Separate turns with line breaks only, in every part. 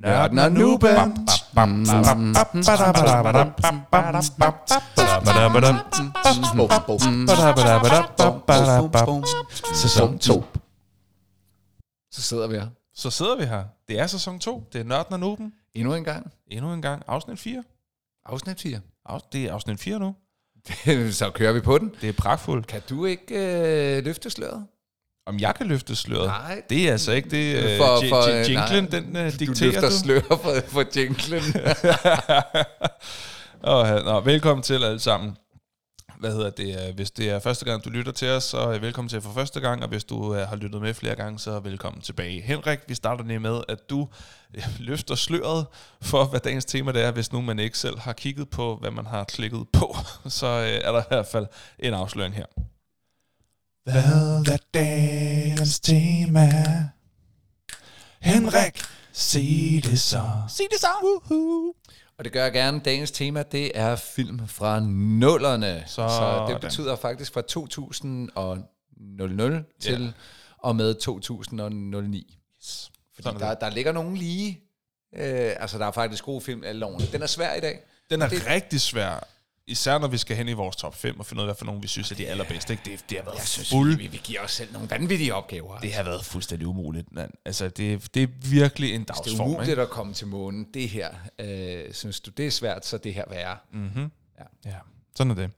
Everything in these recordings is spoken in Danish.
Nørden og Nuben.
Sæson 2. Så sidder vi her.
Så sidder vi her. Det er sæson 2. Det er Nørden og Nuben.
Endnu en gang.
Endnu en gang. Afsnit 4.
Afsnit 4.
Afs- Det er afsnit 4 nu.
Så kører vi på den.
Det er pragtfuldt.
Kan du ikke øh, løfte sløret?
Om jeg kan løfte sløret?
Nej.
Det er altså ikke det. Uh,
For-
for,
øh,
jinglen,
nej.
den uh,
Du
dikterer
løfter
du.
sløret for, for jinglen.
ja. Nå, velkommen til alle sammen. Hvad hedder det? øh, Hvis det er første gang, du lytter til os, så er velkommen til for første gang, og hvis du øh, har lyttet med flere gange, så velkommen tilbage. Henrik, vi starter lige med, at du øh, løfter sløret for, hvad dagens tema det er, hvis nu man ikke selv har kigget på, hvad man har klikket på. Så øh, er der i hvert fald en afsløring her. Hvad er dagens tema? Henrik, sig det så. Sig det så. Woohoo.
Og det gør jeg gerne. Dagens tema, det er film fra nullerne. Så, så det betyder faktisk fra 2000 til og med 2009. Fordi
Sådan er
der, der ligger nogen lige. Øh, altså, der er faktisk gode film alle årene. Den er svær i dag.
Den er
det,
rigtig svær, især når vi skal hen i vores top 5 og finde ud af, hvad for nogle vi synes er de allerbedste. Ikke? Det, det har været
Jeg synes,
fuld,
vi, vi giver os selv nogle vanvittige opgaver.
det har været fuldstændig umuligt. Man. Altså, det, det er virkelig en
det er
dagsform.
umuligt
Ikke?
at komme til månen. Det her, øh, synes du, det er svært, så det her værre.
Mm-hmm.
Ja.
Ja. ja, sådan er det.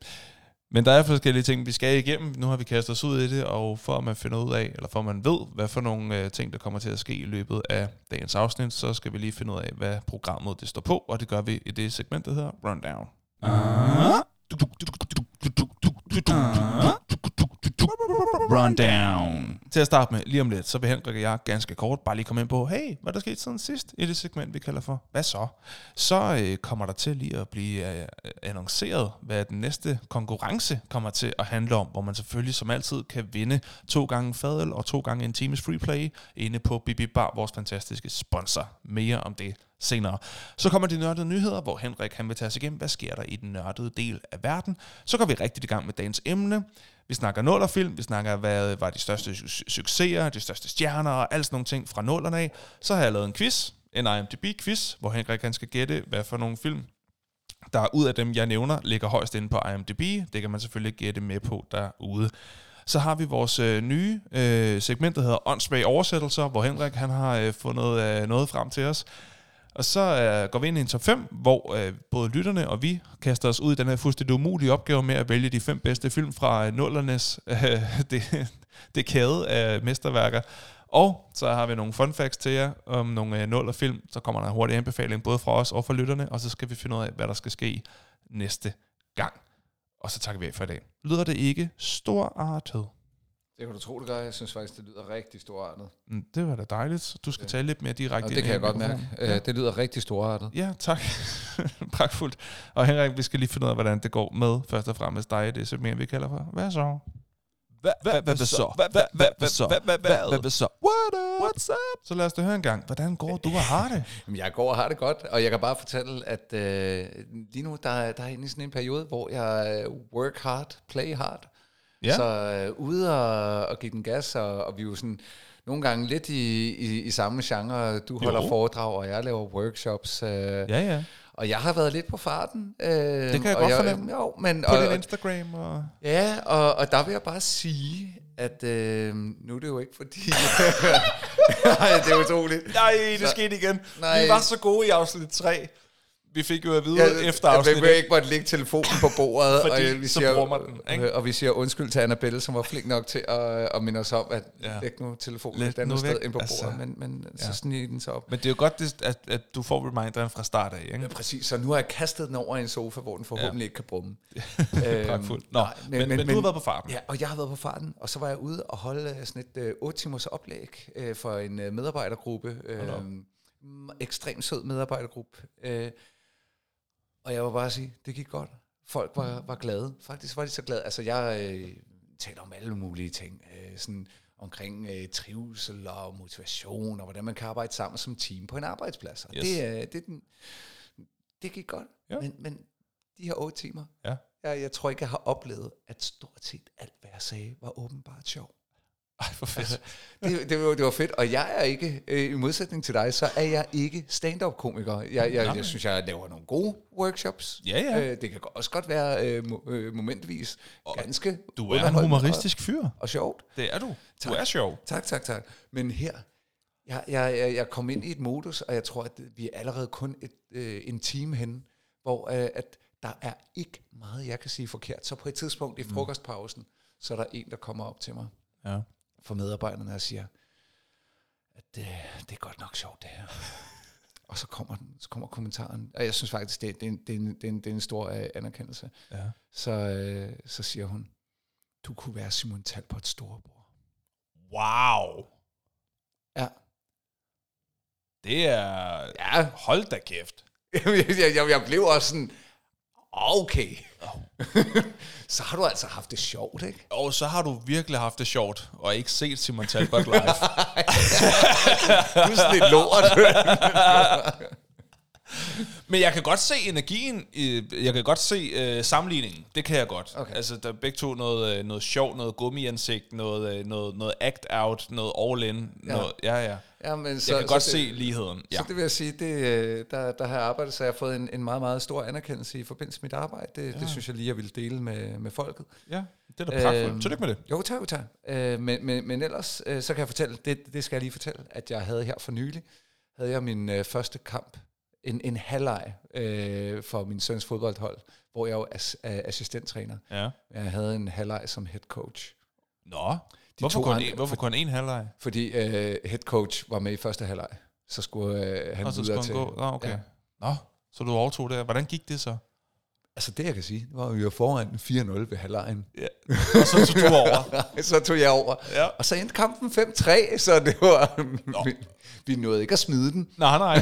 Men der er forskellige ting, vi skal igennem. Nu har vi kastet os ud i det, og for at man finder ud af, eller for at man ved, hvad for nogle øh, ting, der kommer til at ske i løbet af dagens afsnit, så skal vi lige finde ud af, hvad programmet det står på, og det gør vi i det segment, der hedder Rundown. 아? 뚝뚝뚝뚝뚝뚝뚝뚝. 아?
Rundown.
Til at starte med, lige om lidt, så vil Henrik og jeg ganske kort bare lige komme ind på, hey, hvad der skete siden sidst i det segment, vi kalder for, hvad så? Så øh, kommer der til lige at blive øh, øh, annonceret, hvad den næste konkurrence kommer til at handle om, hvor man selvfølgelig som altid kan vinde to gange fadel og to gange en times free play inde på Bibi Bar, vores fantastiske sponsor. Mere om det senere. Så kommer de nørdede nyheder, hvor Henrik han vil tage os igennem, hvad sker der i den nørdede del af verden. Så går vi rigtig i gang med dagens emne. Vi snakker nullerfilm, vi snakker, hvad var de største su- succeser, de største stjerner og alt sådan nogle ting fra nullerne af. Så har jeg lavet en quiz, en IMDb-quiz, hvor Henrik han skal gætte, hvad for nogle film, der ud af dem, jeg nævner, ligger højst inde på IMDb. Det kan man selvfølgelig gætte med på derude. Så har vi vores øh, nye øh, segment, der hedder Åndsbag oversættelser, hvor Henrik han har øh, fundet øh, noget frem til os. Og så øh, går vi ind i en top 5, hvor øh, både lytterne og vi kaster os ud i den her fuldstændig umulige opgave med at vælge de fem bedste film fra øh, nullernes øh, det, det kæde af mesterværker. Og så har vi nogle fun facts til jer om nogle øh, nullerfilm. Så kommer der en hurtig anbefaling både fra os og fra lytterne, og så skal vi finde ud af, hvad der skal ske næste gang. Og så takker vi af for i dag. Lyder det ikke storartet?
Det kan du tro, det gør. Jeg synes faktisk, det lyder rigtig storartet.
Mm, Det var da dejligt. Du skal
Ja.
tale lidt mere direkte
Og
ind
det
i
kan jeg godt mærke.
mikrofonen.
Ja. Det lyder rigtig storartet.
Ja, tak. Pragtfuldt. Og Henrik, vi skal lige finde ud af, hvordan det går med først og fremmest dig det segment, vi kalder for. Hvad så?
Hvad så? Hvad så? Hvad så?
What up? What's up? Så lad os da høre en gang. Hvordan går du og har det?
Jamen, jeg går og har det godt, og jeg kan bare fortælle, at øh, lige nu, der, er- der er inde i sådan en periode, hvor jeg øh, work hard, play hard.
Ja.
Så øh, ude og, og give den gas, og, og vi er jo sådan nogle gange lidt i, i, i samme genre. Du holder
Jo.
foredrag, og jeg laver workshops. Øh,
Ja, ja.
Og jeg har været lidt på farten. Øh, det
kan jeg godt fornemme.
Jo, men,
På
og,
din Instagram og...
ja, og, og der vil jeg bare sige, at øh, nu er det jo ikke fordi... Nej, det er utroligt.
Nej, det skete igen.
Nej.
Vi var så gode i afsnit 3. Vi fik jo at vide
Ja,
efter
at
afsnit
vi ikke måtte lægge telefonen på bordet,
Fordi
og, vi siger,
man den, ikke?
og vi siger undskyld til Annabelle, som var flink nok til at, at minde os om, at
Ja.
lægge nu telefonen
Læg
et andet sted ind på
altså.
bordet, men, men
Ja.
så snige den så op.
Men det er jo godt, at, at du får reminderen fra start af, ikke?
Ja, præcis. Så nu har jeg kastet den over i en sofa, hvor den forhåbentlig ja. ikke kan brumme.
Pragtfuldt. Nå,
nej,
men, men, men, du har været på farten.
Ja, og jeg har været på farten, og så var jeg ude og holde øh, sådan et øh, 8 timers oplæg øh, for en øh, medarbejdergruppe. Øh, ekstremt sød medarbejdergruppe. Øh, og jeg vil bare sige, det gik godt. Folk var, var glade. Faktisk var de så glade. Altså, jeg øh, taler om alle mulige ting. Øh, sådan omkring øh, trivsel og motivation, og hvordan man kan arbejde sammen som team på en arbejdsplads. Og
Yes.
det, øh, det, den- det gik godt.
Ja.
Men, men de her otte timer,
Ja.
jeg, jeg tror ikke, jeg har oplevet, at stort set alt, hvad jeg sagde, var åbenbart sjov.
Ej, for fedt.
det, det, var, det var fedt, og jeg er ikke, øh, i modsætning til dig, så er jeg ikke stand-up-komiker. Jeg, jeg, jeg, jeg synes, jeg laver nogle gode workshops.
Ja, ja.
Øh, det kan også godt være øh, øh, momentvis ganske
Du er en humoristisk fyr.
Og, og sjovt.
Det er du. Du er sjov.
Tak, tak, tak. Men her, jeg, jeg, jeg, jeg kom ind i et modus, og jeg tror, at vi er allerede kun et, øh, en time henne, hvor øh, at der er ikke meget, jeg kan sige forkert. Så på et tidspunkt i frokostpausen, så er der en, der kommer op til mig
Ja.
Fra medarbejderne og siger, at det, det er godt nok sjovt det her. og så kommer, den, så kommer kommentaren, og jeg synes faktisk, det, det, er en- det, er det, er en- det er en stor øh, anerkendelse.
ja.
Så, øh, så siger hun, du kunne være Simon Talbots storebror.
Wow.
Ja.
Det er...
Ja,
Hold da kæft.
jeg, jeg, jeg blev også sådan, okay. så har du altså haft det sjovt, ikke?
Og så har du virkelig haft det sjovt, og ikke set Simon Talbot live.
Du er sådan lort.
Men jeg kan godt se energien, jeg kan godt se øh, sammenligningen. Det kan jeg godt.
Okay.
Altså, der er begge to noget, øh, noget sjov, noget gummiansigt, noget, øh, noget, noget act-out, noget all-in. Ja, noget, ja. ja.
ja, men
Jeg kan godt
det,
se ligheden. Ja.
Så det vil jeg sige, det, øh, der, der har jeg arbejdet, så jeg har fået en, en meget, meget stor anerkendelse i forbindelse med mit arbejde. Det, ja. det synes jeg lige, jeg ville dele med, med folket.
ja, det er da pragtfuldt.
Øhm,
Tillykke med det.
Jo, tak, jo, tak. Øh, men, men, men ellers, øh, så kan jeg fortælle, det, det skal jeg lige fortælle, at jeg havde her for nylig, havde jeg min øh, første kamp, en, en halvleg øh, for min søns fodboldhold, hvor jeg jo er, er assistenttræner.
Ja.
Jeg havde en halvleg som head coach.
Nå, hvorfor
to
kun,
andre-
en, hvorfor kun en halvleg?
Fordi øh, head coach var med i første halvleg, så skulle øh, han
så
videre
skulle
til...
han gå. Nå, okay.
Ja.
Nå, så du overtog det. Hvordan gik det så?
Altså det, jeg kan sige, det var, at vi var foran 4-0 ved halvlejen.
Ja. Og så tog du over.
så tog jeg over.
Ja.
Og så endte kampen 5-3, så det var... vi, vi nåede ikke at smide den.
Nej, nej.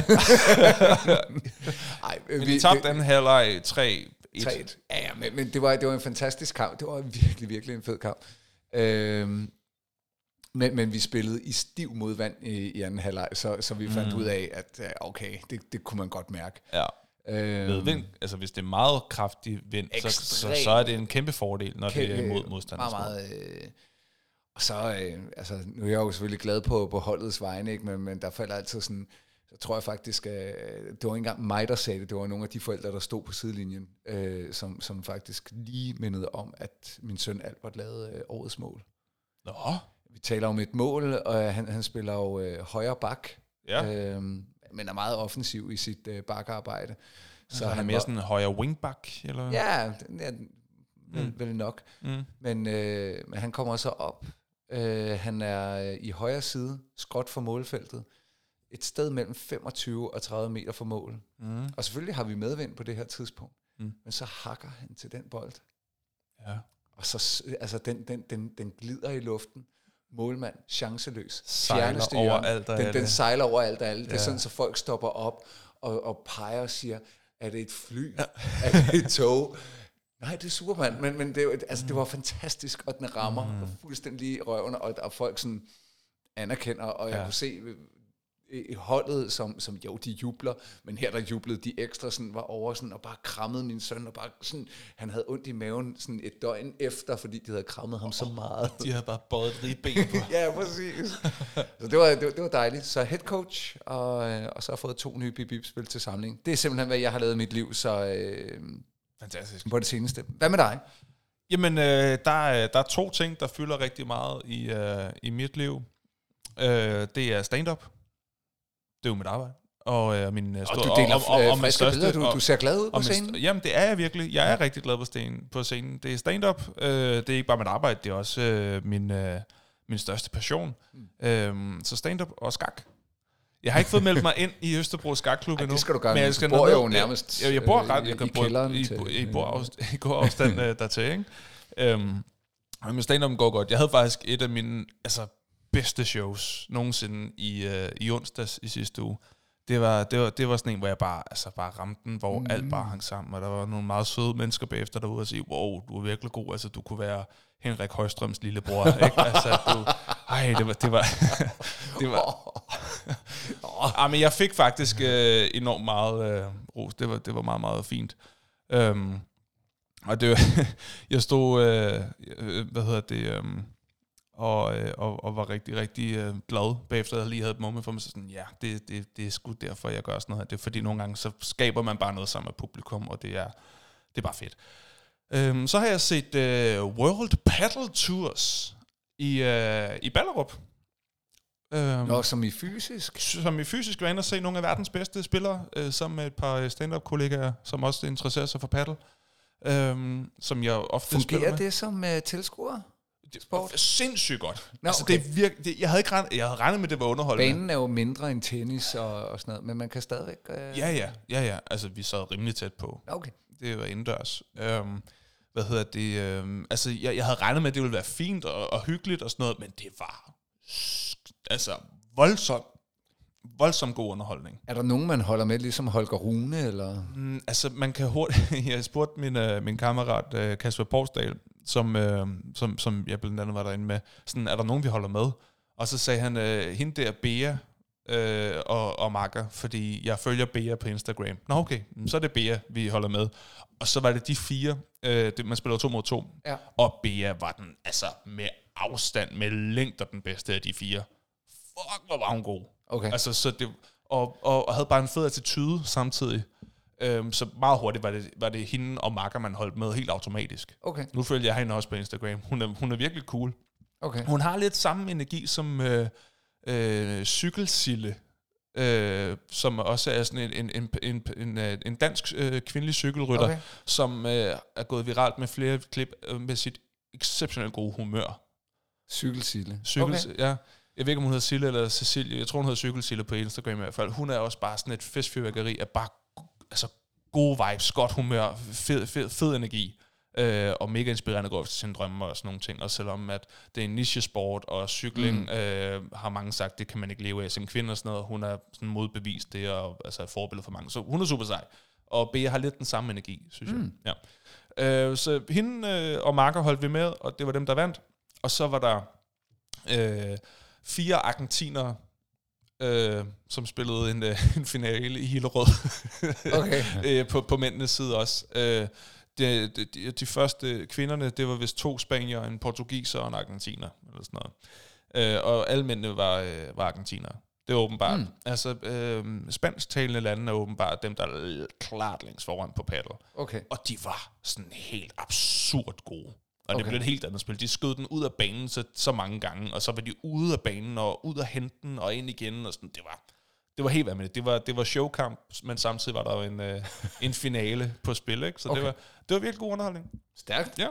Ej,
Men vi tabte anden halvleg 3
3 Ja, ja, men, men det, var, det var en fantastisk kamp. Det var virkelig, virkelig en fed kamp. Øhm, men, men vi spillede i stiv modvand i, i anden halvleg, så, så vi fandt ud af, at okay, det, det kunne man godt mærke.
Ja.
Øhm,
Medvind, altså hvis det er meget kraftig vind, så, så, så er det en kæmpe fordel, når det er
kæmpe-
mod modstanders
Meget, meget, øh, og så, øh, altså, nu er jeg jo selvfølgelig glad på, på holdets vegne, ikke? Men, men der falder altid sådan, så tror jeg faktisk, øh, det var ikke engang mig, der sagde det, det var nogle af de forældre, der stod på sidelinjen, øh, som, som faktisk lige mindede om, at min søn Albert lavede øh, årets mål.
Nå,
Vi taler om et mål, og han, han spiller jo øh, højre bak,
ja.
øh, men er meget offensiv i sit øh, bakarbejde.
Så han er mere sådan en højre wingback, eller?
Ja, vel,
Mm.
vel nok.
Mm.
Men, øh, men han kommer så op. Øh, han er øh, i højre side, skråt for målfeltet. Et sted mellem 25 og 30 meter fra mål.
Mm.
Og selvfølgelig har vi medvind på det her tidspunkt.
Mm.
Men så hakker han til den bold.
Ja.
Og så, altså, den, den, den, den glider i luften. Målmand, chanceløs. Fjerneste
over alt
den, den sejler over alt og alle. Det er
Ja.
sådan, så folk stopper op og, og peger og siger, er det et fly? er det et tog? Nej, det er Superman, men, men det, altså, det var fantastisk, og den rammer mm. fuldstændig i røven, og, og folk sådan anerkender, og jeg
Ja.
kunne se holdet, som, som jo, de jubler, men her der jublede de ekstra, sådan, var over sådan, og bare krammede min søn, og bare sådan, han havde ondt i maven sådan et døgn efter, fordi de havde krammet ham så meget.
De havde bare bøjet et ben på.
ja, præcis. Så det var, det, var, det var dejligt. Så head coach, og, øh, og så har jeg fået to nye bip-bip-spil til samling. Det er simpelthen, hvad jeg har lavet i mit liv, så øh,
Fantastisk.
på det seneste. Hvad med dig?
Jamen, øh, der, er, der er to ting, der fylder rigtig meget i, øh, i mit liv. Øh, det er stand-up. Det er jo mit arbejde. Og øh, min øh,
Og
store-
du deler
og- og- og- og
øh,
min
friske
største-
billeder, du,
og-
du ser glad ud på
min
scenen.
st- jamen, det er jeg virkelig. Jeg er rigtig glad på, sten, på scenen. Det er stand-up. Øh, det er ikke bare mit arbejde, det er også øh, min, øh, min største passion. Mm. Øhm, så stand-up og skak. Jeg har ikke fået meldt mig ind i Østerbro Skakklub endnu.
det skal du gøre,
men jeg
du
skal
bor
ned-
jo nærmest,
Jeg, jeg bor
øh,
ret,
i-
jeg kan
i kælderen
i,
til-
i, i, bor afst- i går afstand øh, dertil, ikke? Øhm, men stand går godt. Jeg havde faktisk et af mine altså, bedste shows nogensinde i, øh, i onsdags i sidste uge. Det var, det, var, det var sådan en, hvor jeg bare, altså bare ramte den, hvor mm. alt bare hang sammen, og der var nogle meget søde mennesker bagefter derude og sige, wow, du er virkelig god, altså du kunne være Henrik Højstrøms lillebror, ikke? Altså, du, ej, det var, det var, det var, ah, men jeg fik faktisk øh, enormt meget øh, ros, det var, det var meget, meget fint. Øhm, og det var, jeg stod, øh, øh, hvad hedder det, øhm, og, øh, og, og var rigtig, rigtig øh, glad bagefter, jeg lige havde et moment for mig, så sådan, ja, det, det, det er sgu derfor, jeg gør sådan noget her. Det er fordi nogle gange, så skaber man bare noget sammen med publikum, og det er, det er bare fedt. Øhm, så har jeg set øh, World Paddle Tours i, øh, i Ballerup. Øhm,
Nå, som i fysisk?
som i fysisk var inde og se nogle af verdens bedste spillere, øh, sammen med et par stand-up-kollegaer, som også interesserer sig for paddle. Øhm, som jeg ofte
Fungerer det som uh, tilskuer? Sport?
sindssygt godt.
Nå,
altså,
okay.
det er virke, det, jeg, havde ikke regnet, jeg havde regnet med, at det var underholdende.
Banen er jo mindre end tennis og, og sådan noget, men man kan stadigvæk... Uh...
Ja, ja, ja, ja. Altså, vi sad rimelig tæt på.
Okay.
Det var indendørs. Øhm, hvad hedder det? Øhm, altså, jeg, jeg havde regnet med, at det ville være fint og, og hyggeligt og sådan noget, men det var altså voldsomt, voldsomt god underholdning.
Er der nogen, man holder med, ligesom Holger Rune, eller...
Mm, altså, man kan hurtigt... jeg spurgte min, uh, min kammerat uh, Kasper Porsdal, som, uh, som, som jeg blandt andet var derinde med, sådan, er der nogen, vi holder med? Og så sagde han, uh, hende der Bea uh, og, og Makker, fordi jeg følger Bea på Instagram. Nå, okay, mm, så er det Bea, vi holder med. Og så var det de fire, uh, det, man spiller to mod to,
Ja.
og Bea var den, altså med afstand, med længder den bedste af de fire. Fuck, hvor var hun god.
Okay.
Altså, så det, og, og, og havde bare en fed attitude samtidig. Øhm, så meget hurtigt var det, var det hende og Makker, man holdt med helt automatisk.
Okay,
Nu følger jeg hende også på Instagram. Hun er, hun er virkelig cool.
okay.
Hun har lidt samme energi som øh, øh, Cykelsille, øh, som også er sådan en, en, en, en, en, øh, en dansk øh, kvindelig cykelrytter,
Okay.
som øh, er gået viralt med flere klip øh, med sit exceptionelt gode humør.
Cykelsille.
Cykel,
Okay.
okay. ja. Jeg ved ikke, om hun hedder Sille eller Cecilie. Jeg tror, hun hedder Cykelsille på Instagram i hvert fald. Hun er også bare sådan et festfyrværkeri af bare altså, gode vibes, godt humør, fed, fed, fed energi. Øh, og mega inspirerende at gå efter sine drømme og sådan nogle ting. Og selvom at det er en niche-sport, og cykling mm. øh, har mange sagt, det kan man ikke leve af som kvinde og sådan noget. Hun er sådan modbevist det, og altså et forbillede for mange. Så hun er super sej. Og Bea har lidt den samme energi, synes mm. jeg. Ja. Øh, så hende øh, og Marker holdt vi med, og det var dem, der vandt. Og så var der øh, fire argentinere, øh, som spillede en, øh, en finale i Hillerød.
Okay.
øh, på, på mændenes side også. Øh, de, de, de, første kvinderne, det var vist to spanier, en portugiser og en argentiner, eller sådan noget. Øh, og alle mændene var, øh, var argentinere. Det er åbenbart. Mm. Altså, øh, spansktalende lande er åbenbart dem, der er klart længst foran på paddle.
Okay.
Og de var sådan helt absurd gode. Og okay. Det blev et helt andet spil. De skød den ud af banen så, så mange gange, og så var de ude af banen, og ud af hente den, og ind igen, og sådan, det var, det var helt vanvittigt. Det var, det var showkamp, men samtidig var der jo en, øh, en finale på spil, ikke? Så okay. Det, var, det var virkelig god underholdning.
Stærkt.
Ja.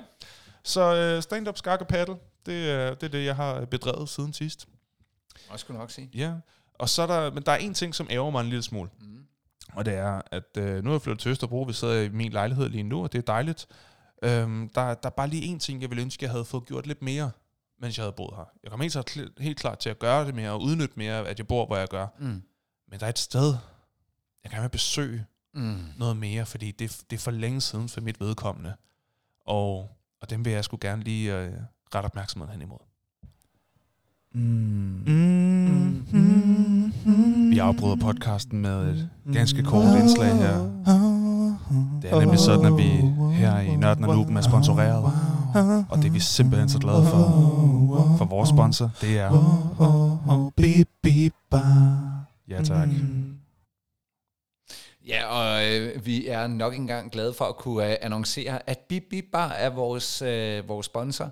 Så øh, stand-up, skak og paddle, det, er- det er det, jeg har bedrevet siden sidst.
Jeg skulle nok sige.
Ja. Og så er der, men der er en ting, som ærger mig en lille smule. Mm. Og det er, at øh, nu er jeg flyttet til Østerbro, vi sidder i min lejlighed lige nu, og det er dejligt. Øhm, der, der er bare lige en ting, jeg ville ønske, jeg havde fået gjort lidt mere, mens jeg havde boet her. Jeg kommer helt, så- helt klart til at gøre det mere, og udnytte mere, at jeg bor, hvor jeg gør.
Mm.
Men der er et sted, jeg gerne vil besøge
Mm.
noget mere, fordi det, det er for længe siden for mit vedkommende. Og, og dem vil jeg skulle gerne lige øh, rette opmærksomheden hen imod. Vi afbryder podcasten med et ganske kort indslag her. Det er nemlig sådan, at vi her i Nørden og Nuben er sponsoreret. Og det er vi simpelthen så glade for. For vores sponsor, det er... Ja tak.
Ja, og øh, vi er nok engang glade for at kunne øh, annoncere, at Bip Bip Bar er vores, øh, vores sponsor.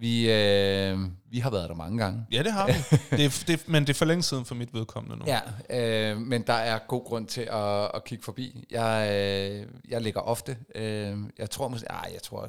Vi, øh, vi har været der mange gange.
Ja, det har vi. Det er, det, men det er for længe siden for mit vedkommende nu.
Ja, øh, men der er god grund til at, at kigge forbi. Jeg, øh, jeg ligger ofte. Øh, jeg tror måske, ej, jeg tror,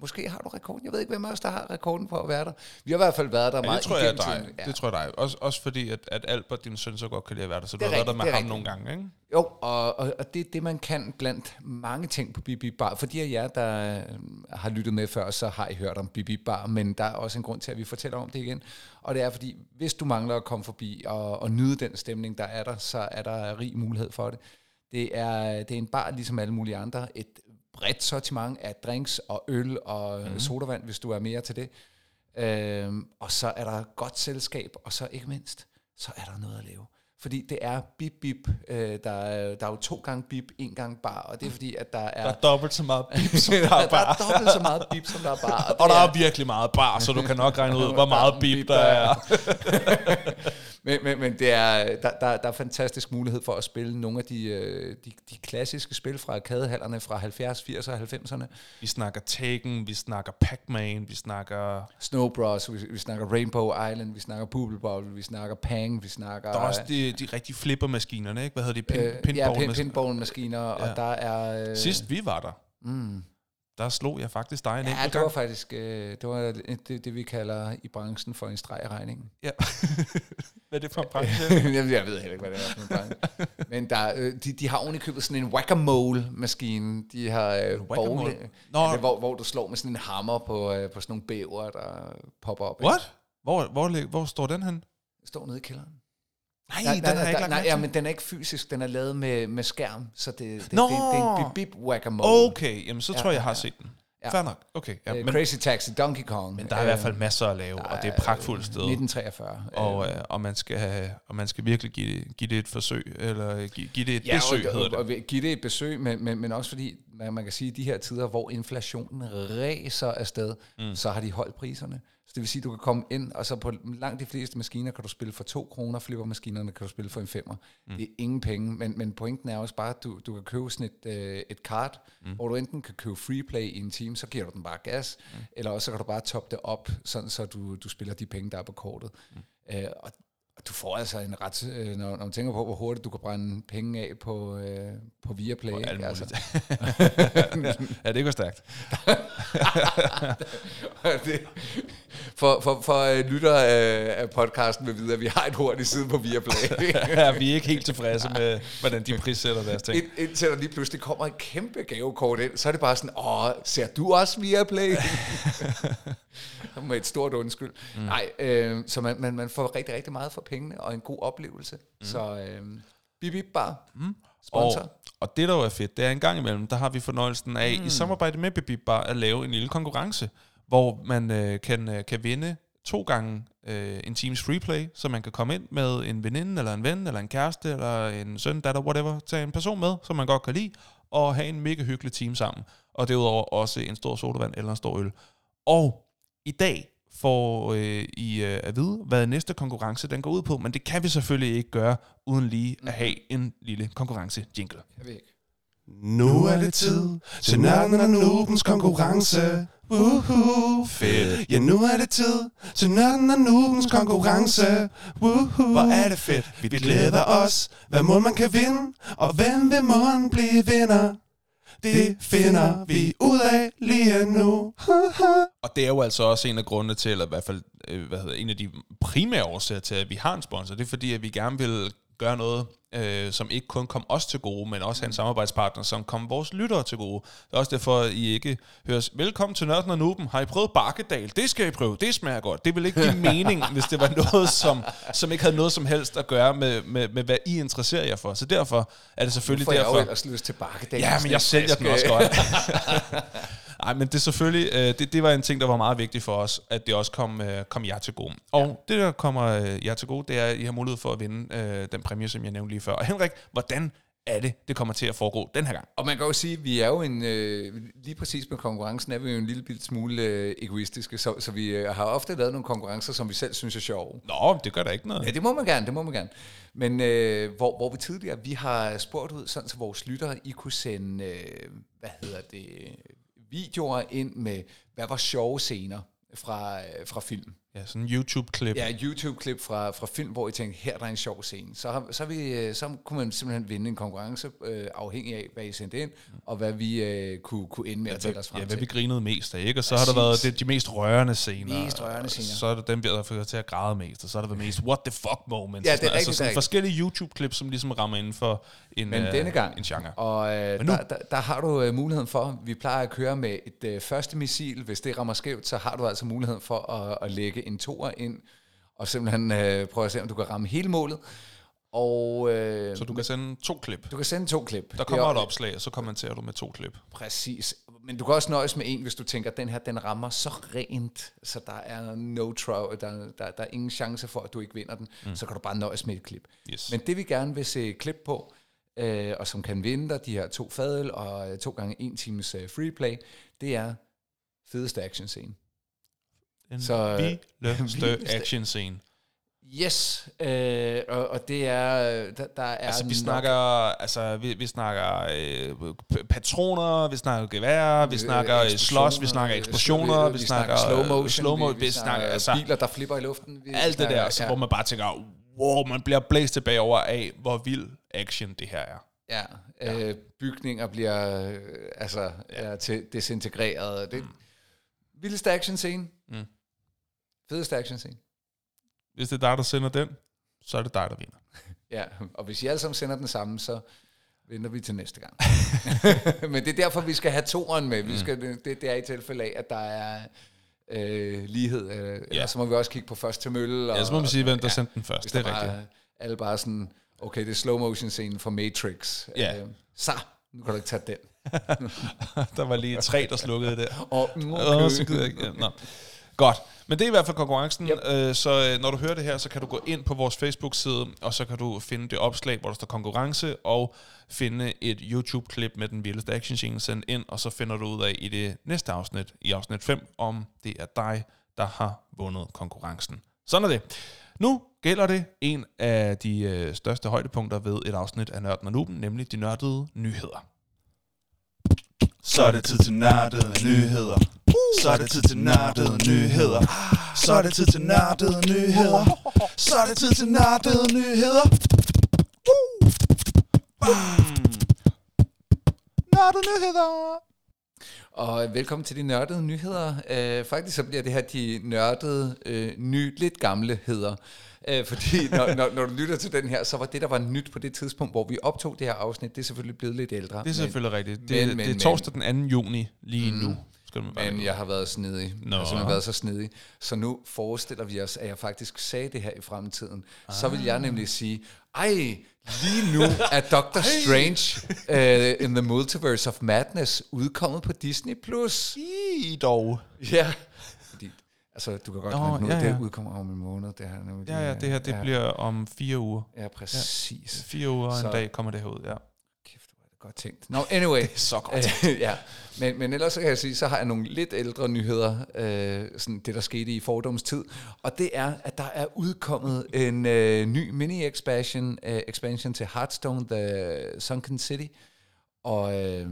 måske har du rekorden. Jeg ved ikke, hvem af os, der har rekorden på at være der. Vi har i hvert fald været der
Ja,
meget
det tror jeg er dig. Ja. Det tror jeg dig. Også, også fordi, at, at Albert, din søn, så godt kan lide at være der, så du
Det er
har været der med
rigtigt,
ham
rigtigt.
nogle gange, ikke?
Jo, og, og, og det er det, man kan blandt mange ting på Bibi Bar. For de af jer, der øh, har lyttet med før, så har I hørt om Bibi Bar, men der er også en grund til, at vi fortæller om det igen. Og det er fordi, hvis du mangler at komme forbi og, og nyde den stemning, der er der, så er der rig mulighed for det. Det er, det er en bar, ligesom alle mulige andre. Et bredt sortiment af drinks og øl og mm. sodavand, hvis du er mere til det. Øhm, og så er der godt selskab, og så ikke mindst, så er der noget at lave. Fordi det er bip bip. Øh, der, er, der er jo to gange bip, en gang bar, og det er fordi, at der er...
Der er dobbelt så meget bip, som der
der
er
er
bar.
dobbelt så meget bip, som der er bar.
Og
det
der er virkelig meget bar, så du kan nok regne ud, hvor meget bip der er.
men, men, men det er, der, der, der er fantastisk mulighed for at spille nogle af de, øh, de, de klassiske spil fra arkadehallerne fra 70, 80 og 90'erne.
Vi snakker Taken, vi snakker Pac-Man, vi snakker...
Snow Bros, vi, vi snakker Rainbow Island, vi snakker Bubble Bobble, vi snakker Pang, vi snakker...
Der er også de, de rigtige flippermaskinerne, ikke? Hvad hedder de? Pin,
øh, ja,
pinball
pinball-maskiner, ja. og der er... Øh,
Sidst vi var der,
Mm,
der slog jeg faktisk dig en
ja, det var
gang.
faktisk øh, det, var det, det, vi kalder i branchen for en streg i regningen.
Ja. Hvad er det for en branche?
Jeg ved heller ikke, hvad det er for en branche. Men der, øh, de, de har ovenikøbet sådan en whack-a-mole-maskine. De har øh, ja, det, hvor, hvor du slår med sådan en hammer på, øh, på sådan nogle bæver, der popper op. ikke?
What? Hvor, hvor, lig- hvor står den hen?
Det står nede i kælderen.
Nej, den har jeg ikke
nej, ja, men den er ikke fysisk, den er lavet med, med skærm, så det, det,
Nå.
det, det er en bip whack-a-mole.
Okay, jamen så
Ja,
tror jeg, jeg har
ja.
set den.
Ja.
Fair nok. Okay, ja,
Øh,
men,
Crazy Taxi, Donkey Kong.
men der er i hvert fald masser at lave, og det er pragtfuldt sted.
1943.
Og, øh, og, man skal og man skal virkelig give det, give det et forsøg, eller give, give det et
ja,
besøg,
og,
hedder det.
og give det et besøg, men, men, men også fordi, man, man kan sige, at de her tider, hvor inflationen ræser afsted, mm. så har de holdt priserne. Så det vil sige, at du kan komme ind, og så på langt de fleste maskiner kan du spille for 2 kroner, flippermaskinerne kan du spille for en femmer. Mm. Det er ingen penge, men, men pointen er også bare, at du, du kan købe sådan et, øh, et kart, mm. hvor du enten kan købe free play i en time, så giver du den bare gas, mm. eller også så kan du bare toppe det op, sådan så du, du spiller de penge, der er på kortet. Mm. Øh, og du får altså en ret, øh, når, når man tænker på, hvor hurtigt du kan brænde penge af på, øh, på Viaplay. Ikke?
alt
Altså,
ja, det går stærkt.
det, for for, for øh, lyttere af, af podcasten vil vide, at vi har et hurtigt side på Viaplay.
ja, vi er ikke helt tilfredse med, hvordan de prissætter deres ting.
Ind, indtil der lige pludselig kommer et kæmpe gavekort ind, så er det bare sådan, åh, ser du også Viaplay? Med et stort undskyld. Mm. Nej, øh, så man, man, man får rigtig, rigtig meget for pengene, og en god oplevelse. Mm. Så øh, bip, bip bare. Mm. Sponsor.
Og, og det, der jo er fedt, det er en gang imellem, der har vi fornøjelsen af, mm. i samarbejde med Bibib Bar, at lave en lille konkurrence, hvor man øh, kan, øh, kan vinde to gange øh, en times freeplay, så man kan komme ind med en veninde, eller en ven, eller en kæreste, eller en søn, datter, whatever, tage en person med, som man godt kan lide, og have en mega hyggelig team sammen. Og derudover også en stor sodavand eller en stor øl. Og i dag får øh, I øh, at vide, hvad næste konkurrence den går ud på, men det kan vi selvfølgelig ikke gøre, uden lige at have en lille konkurrence-jingle.
Jeg ved ikke.
Nu er det tid til nørden og nubens konkurrence. Woohoo, fedt. Ja, nu er det tid til nørden og nubens konkurrence. Woohoo, hvor er det fedt. Vi glæder os, hvad må man kan vinde, og hvem vil morgen blive vinder. Det finder vi ud af lige nu.
Og det er jo altså også en af grundene til, eller i hvert fald øh, hvad hedder, en af de primære årsager til, at vi har en sponsor. Det er fordi, at vi gerne vil gøre noget, øh, som ikke kun kom os til gode, men også en samarbejdspartner, som kom vores lyttere til gode. Det er også derfor, at I ikke høres, velkommen til Nørden og Nuben, har I prøvet Bakkedal? Det skal I prøve, det smager godt. Det vil ikke give mening, hvis det var noget, som, som ikke havde noget som helst at gøre med, med, med, hvad I interesserer jer for. Så derfor er det selvfølgelig
For jeg har
derfor...
jo ellers lyst til bakkedal.
Ja, men jeg sælger den også godt. Nej, men det er selvfølgelig, øh, det, det var en ting, der var meget vigtigt for os, at det også kom, øh, kom jer til gode. Og ja. det, der kommer øh, jer til gode, det er, at I har mulighed for at vinde øh, den præmie, som jeg nævnte lige før. Og Henrik, hvordan er det, det kommer til at foregå den her gang?
Og man kan jo sige, at vi er jo en, øh, lige præcis med konkurrencen, er vi jo en lille smule øh, egoistiske, så, så vi øh, har ofte lavet nogle konkurrencer, som vi selv synes er sjove.
Nå, det gør da ikke noget.
Ja, det må man gerne, det må man gerne. Men øh, hvor, hvor vi tidligere, vi har spurgt ud, sådan så vores lyttere, I kunne sende, øh, hvad hedder det, videoer ind med, hvad var sjove scener fra, øh, fra film.
Ja, sådan en YouTube-klip.
Ja, YouTube-klip fra, fra film, hvor I tænkte, her er der en sjov scene. Så, har, så, har vi, øh, så kunne man simpelthen vinde en konkurrence, øh, afhængig af, hvad I sendte ind, og hvad vi øh, kunne, kunne ende med at tælle os frem
ja, hvad
til.
vi grinede mest af, ikke? Og så har der
Præcis.
været det, de mest rørende scener.
Mest rørende scener.
Så er det dem, der har fået til at græde mest, og så er der været mest what the fuck moments.
Ja,
og
det er
sådan, altså sådan
rigtigt.
forskellige YouTube-klip, som ligesom rammer inden for en,
Men
øh,
denne gang,
en genre.
og øh,
Men nu-
der, der, der har du øh, muligheden for, vi plejer at køre med et øh, første missil, hvis det rammer skævt, så har du altså muligheden for at, at lægge en toer ind, og simpelthen øh, prøve at se, om du kan ramme hele målet. Og øh,
Så du kan sende to klip.
du kan sende to klip.
Der kommer
er-
et opslag, og så kommenterer du med to klip.
Præcis. Men du kan også nøjes med en, hvis du tænker, at den her, den rammer så rent, så der er no trow, der, der, der er ingen chance for, at du ikke vinder den. Mm. Så kan du bare nøjes med et klip.
Yes.
Men det vi gerne vil se klip på, øh, og som kan vinde dig de her to fadel og øh, to gange en times øh, freeplay, det er fedeste action
Den
så, øh,
vildeste action scene.
Yes, øh, og, og det er, øh, der, der er
Altså, vi
nok-
snakker, altså, vi, vi snakker øh, patroner, vi snakker gevær, vi
Øh,
snakker slås, vi snakker eksplosioner, vi, snakker
slow motion,
slow mo,
vi, vi snakker
altså,
biler, der flipper i luften. Vi
alt det
snakker-
der, så, hvor man bare tænker, wow, man bliver blæst tilbage over af, hvor vild action det her er.
Ja, øh, bygninger bliver øh, altså er til desintegreret. Det mm. vildeste action scene.
Mm.
Fedeste action scene.
Hvis det er dig, der sender den, så er det dig, der vinder.
Ja, og hvis I alle sammen sender den samme, så venter vi til næste gang. Men det er derfor, vi skal have toeren med. Vi skal, det, det er i tilfælde af, at der er øh, lighed. Øh, ja. Så må vi også kigge på først til mølle. Og,
Ja, så må vi sige, hvem der
ja,
sendte den først. Det er
bare,
rigtigt.
Alle bare sådan, okay, det er slow motion scenen fra Matrix.
Ja.
Øh, så, nu kan du ikke tage den.
der var lige tre, der slukkede der.
Og, mm,
Åh, så gider jeg ikke. Ja, nå. Godt. Men det er i hvert fald konkurrencen.
Yep.
Øh, så øh, når du hører det her, så kan du gå ind på vores Facebook-side, og så kan du finde det opslag, hvor der står konkurrence, og finde et YouTube-klip med den vildeste action scene sendt ind, og så finder du ud af i det næste afsnit, i afsnit 5, om det er dig, der har vundet konkurrencen. Sådan er det. Nu gælder det en af de øh, største højdepunkter ved et afsnit af Nørden og Nuben, nemlig de nørdede nyheder.
Så er det tid til nørdede nyheder. Så er det tid til nørdede nyheder. Så er det tid til nørdede nyheder. Så er det tid til nørdede nyheder. Nørdede nyheder.
Og velkommen til de nørdede nyheder. Øh, faktisk så bliver det her de nørdede, øh, ny, lidt gamle heder. Øh, fordi når, når, når du lytter til den her, så var det, der var nyt på det tidspunkt, hvor vi optog det her afsnit, det er selvfølgelig blevet lidt ældre.
Det er selvfølgelig rigtigt. Det,
men-
det er
men-
torsdag den 2. juni lige nu. Skal man bare
Men jeg har været snedig.
Nå.
Jeg har været så snedig. Så nu forestiller vi os, at jeg faktisk sagde det her i fremtiden. Ah. Så vil jeg nemlig sige, ej, lige nu er Doctor Strange uh, in the Multiverse of Madness udkommet på Disney+. Plus.
I dog.
Ja. Fordi, altså, du kan godt
Nå,
oh, nu,
ja,
ja,
ja.
det udkommer om en måned. Det her, nemlig.
Ja, ja, det her det
ja,
bliver om fire uger.
Ja, præcis.
Fire uger og en
Så-
dag kommer det herud, ja.
Kæft, hvor er det godt tænkt. Nå, anyway. det er
så godt
ja, men, men ellers kan jeg sige, så har jeg nogle lidt ældre nyheder, øh, sådan det der skete i fordomstid, og det er, at der er udkommet en øh, ny mini-expansion øh, expansion til Hearthstone, The Sunken City, og øh,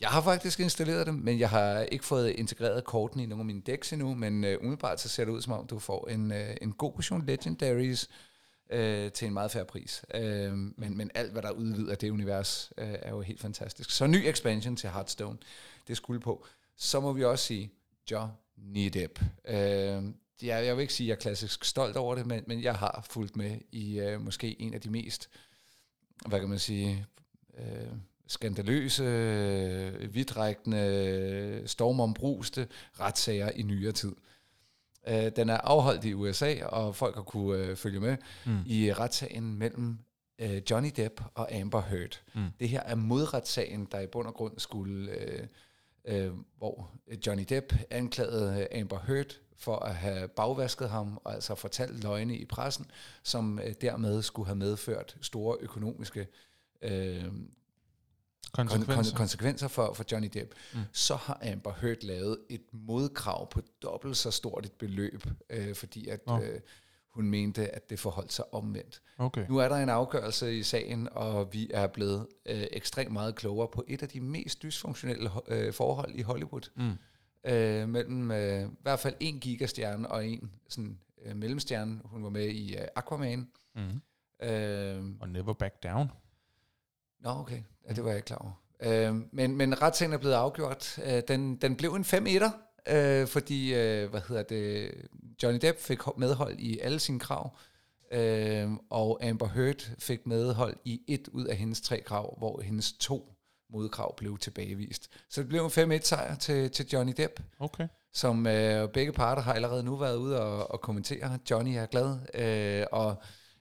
jeg har faktisk installeret det, men jeg har ikke fået integreret kortene i nogle af mine decks endnu, men øh, umiddelbart så ser det ud som om, du får en, øh, en god portion Legendaries, øh, Øh, til en meget færre pris. Øh, men, men alt, hvad der udvider det univers, øh, er jo helt fantastisk. Så ny expansion til Hearthstone, det skulle på. Så må vi også sige Johnny Depp. Øh, jeg, jeg vil ikke sige, at jeg er klassisk stolt over det, men, men jeg har fulgt med i øh, måske en af de mest, hvad kan man sige, øh, skandaløse, vidtrækkende, stormombruste retssager i nyere tid. Øh, den er afholdt i USA, og folk har kunne øh, følge med mm. i retssagen mellem øh, Johnny Depp og Amber Heard. Mm. Det her er modretssagen, der i bund og grund skulle, øh, øh, hvor Johnny Depp anklagede øh, Amber Heard for at have bagvasket ham, og altså fortalt løgne i pressen, som øh, dermed skulle have medført store økonomiske øh,
Konsekvenser.
kon- konsekvenser for, for Johnny Depp, mm. så har Amber Heard lavet et modkrav på dobbelt så stort et beløb, øh, fordi at
Nå.
øh, hun mente, at det forholdt sig omvendt.
Okay.
Nu er der en afgørelse i sagen, og vi er blevet øh, ekstremt meget klogere på et af de mest dysfunktionelle øh, forhold i Hollywood. Mm. Øh, mellem øh, i hvert fald en gigastjerne og en sådan, øh, mellemstjerne. Hun var med i øh, Aquaman.
Mm.
Øh,
Og never back down.
Nå, okay. Ja, det var jeg ikke klar over. Øh, men, men retssagen er blevet afgjort. Øh, den, den blev en 5-1'er, øh, fordi, øh, hvad hedder det, Johnny Depp fik ho- medhold i alle sine krav, øh, og Amber Heard fik medhold i et ud af hendes tre krav, hvor hendes to modkrav blev tilbagevist. Så det blev en 5-1 sejr til, til Johnny Depp,
Okay.
som øh, begge parter har allerede nu været ude og, og kommentere. Johnny er glad, øh, og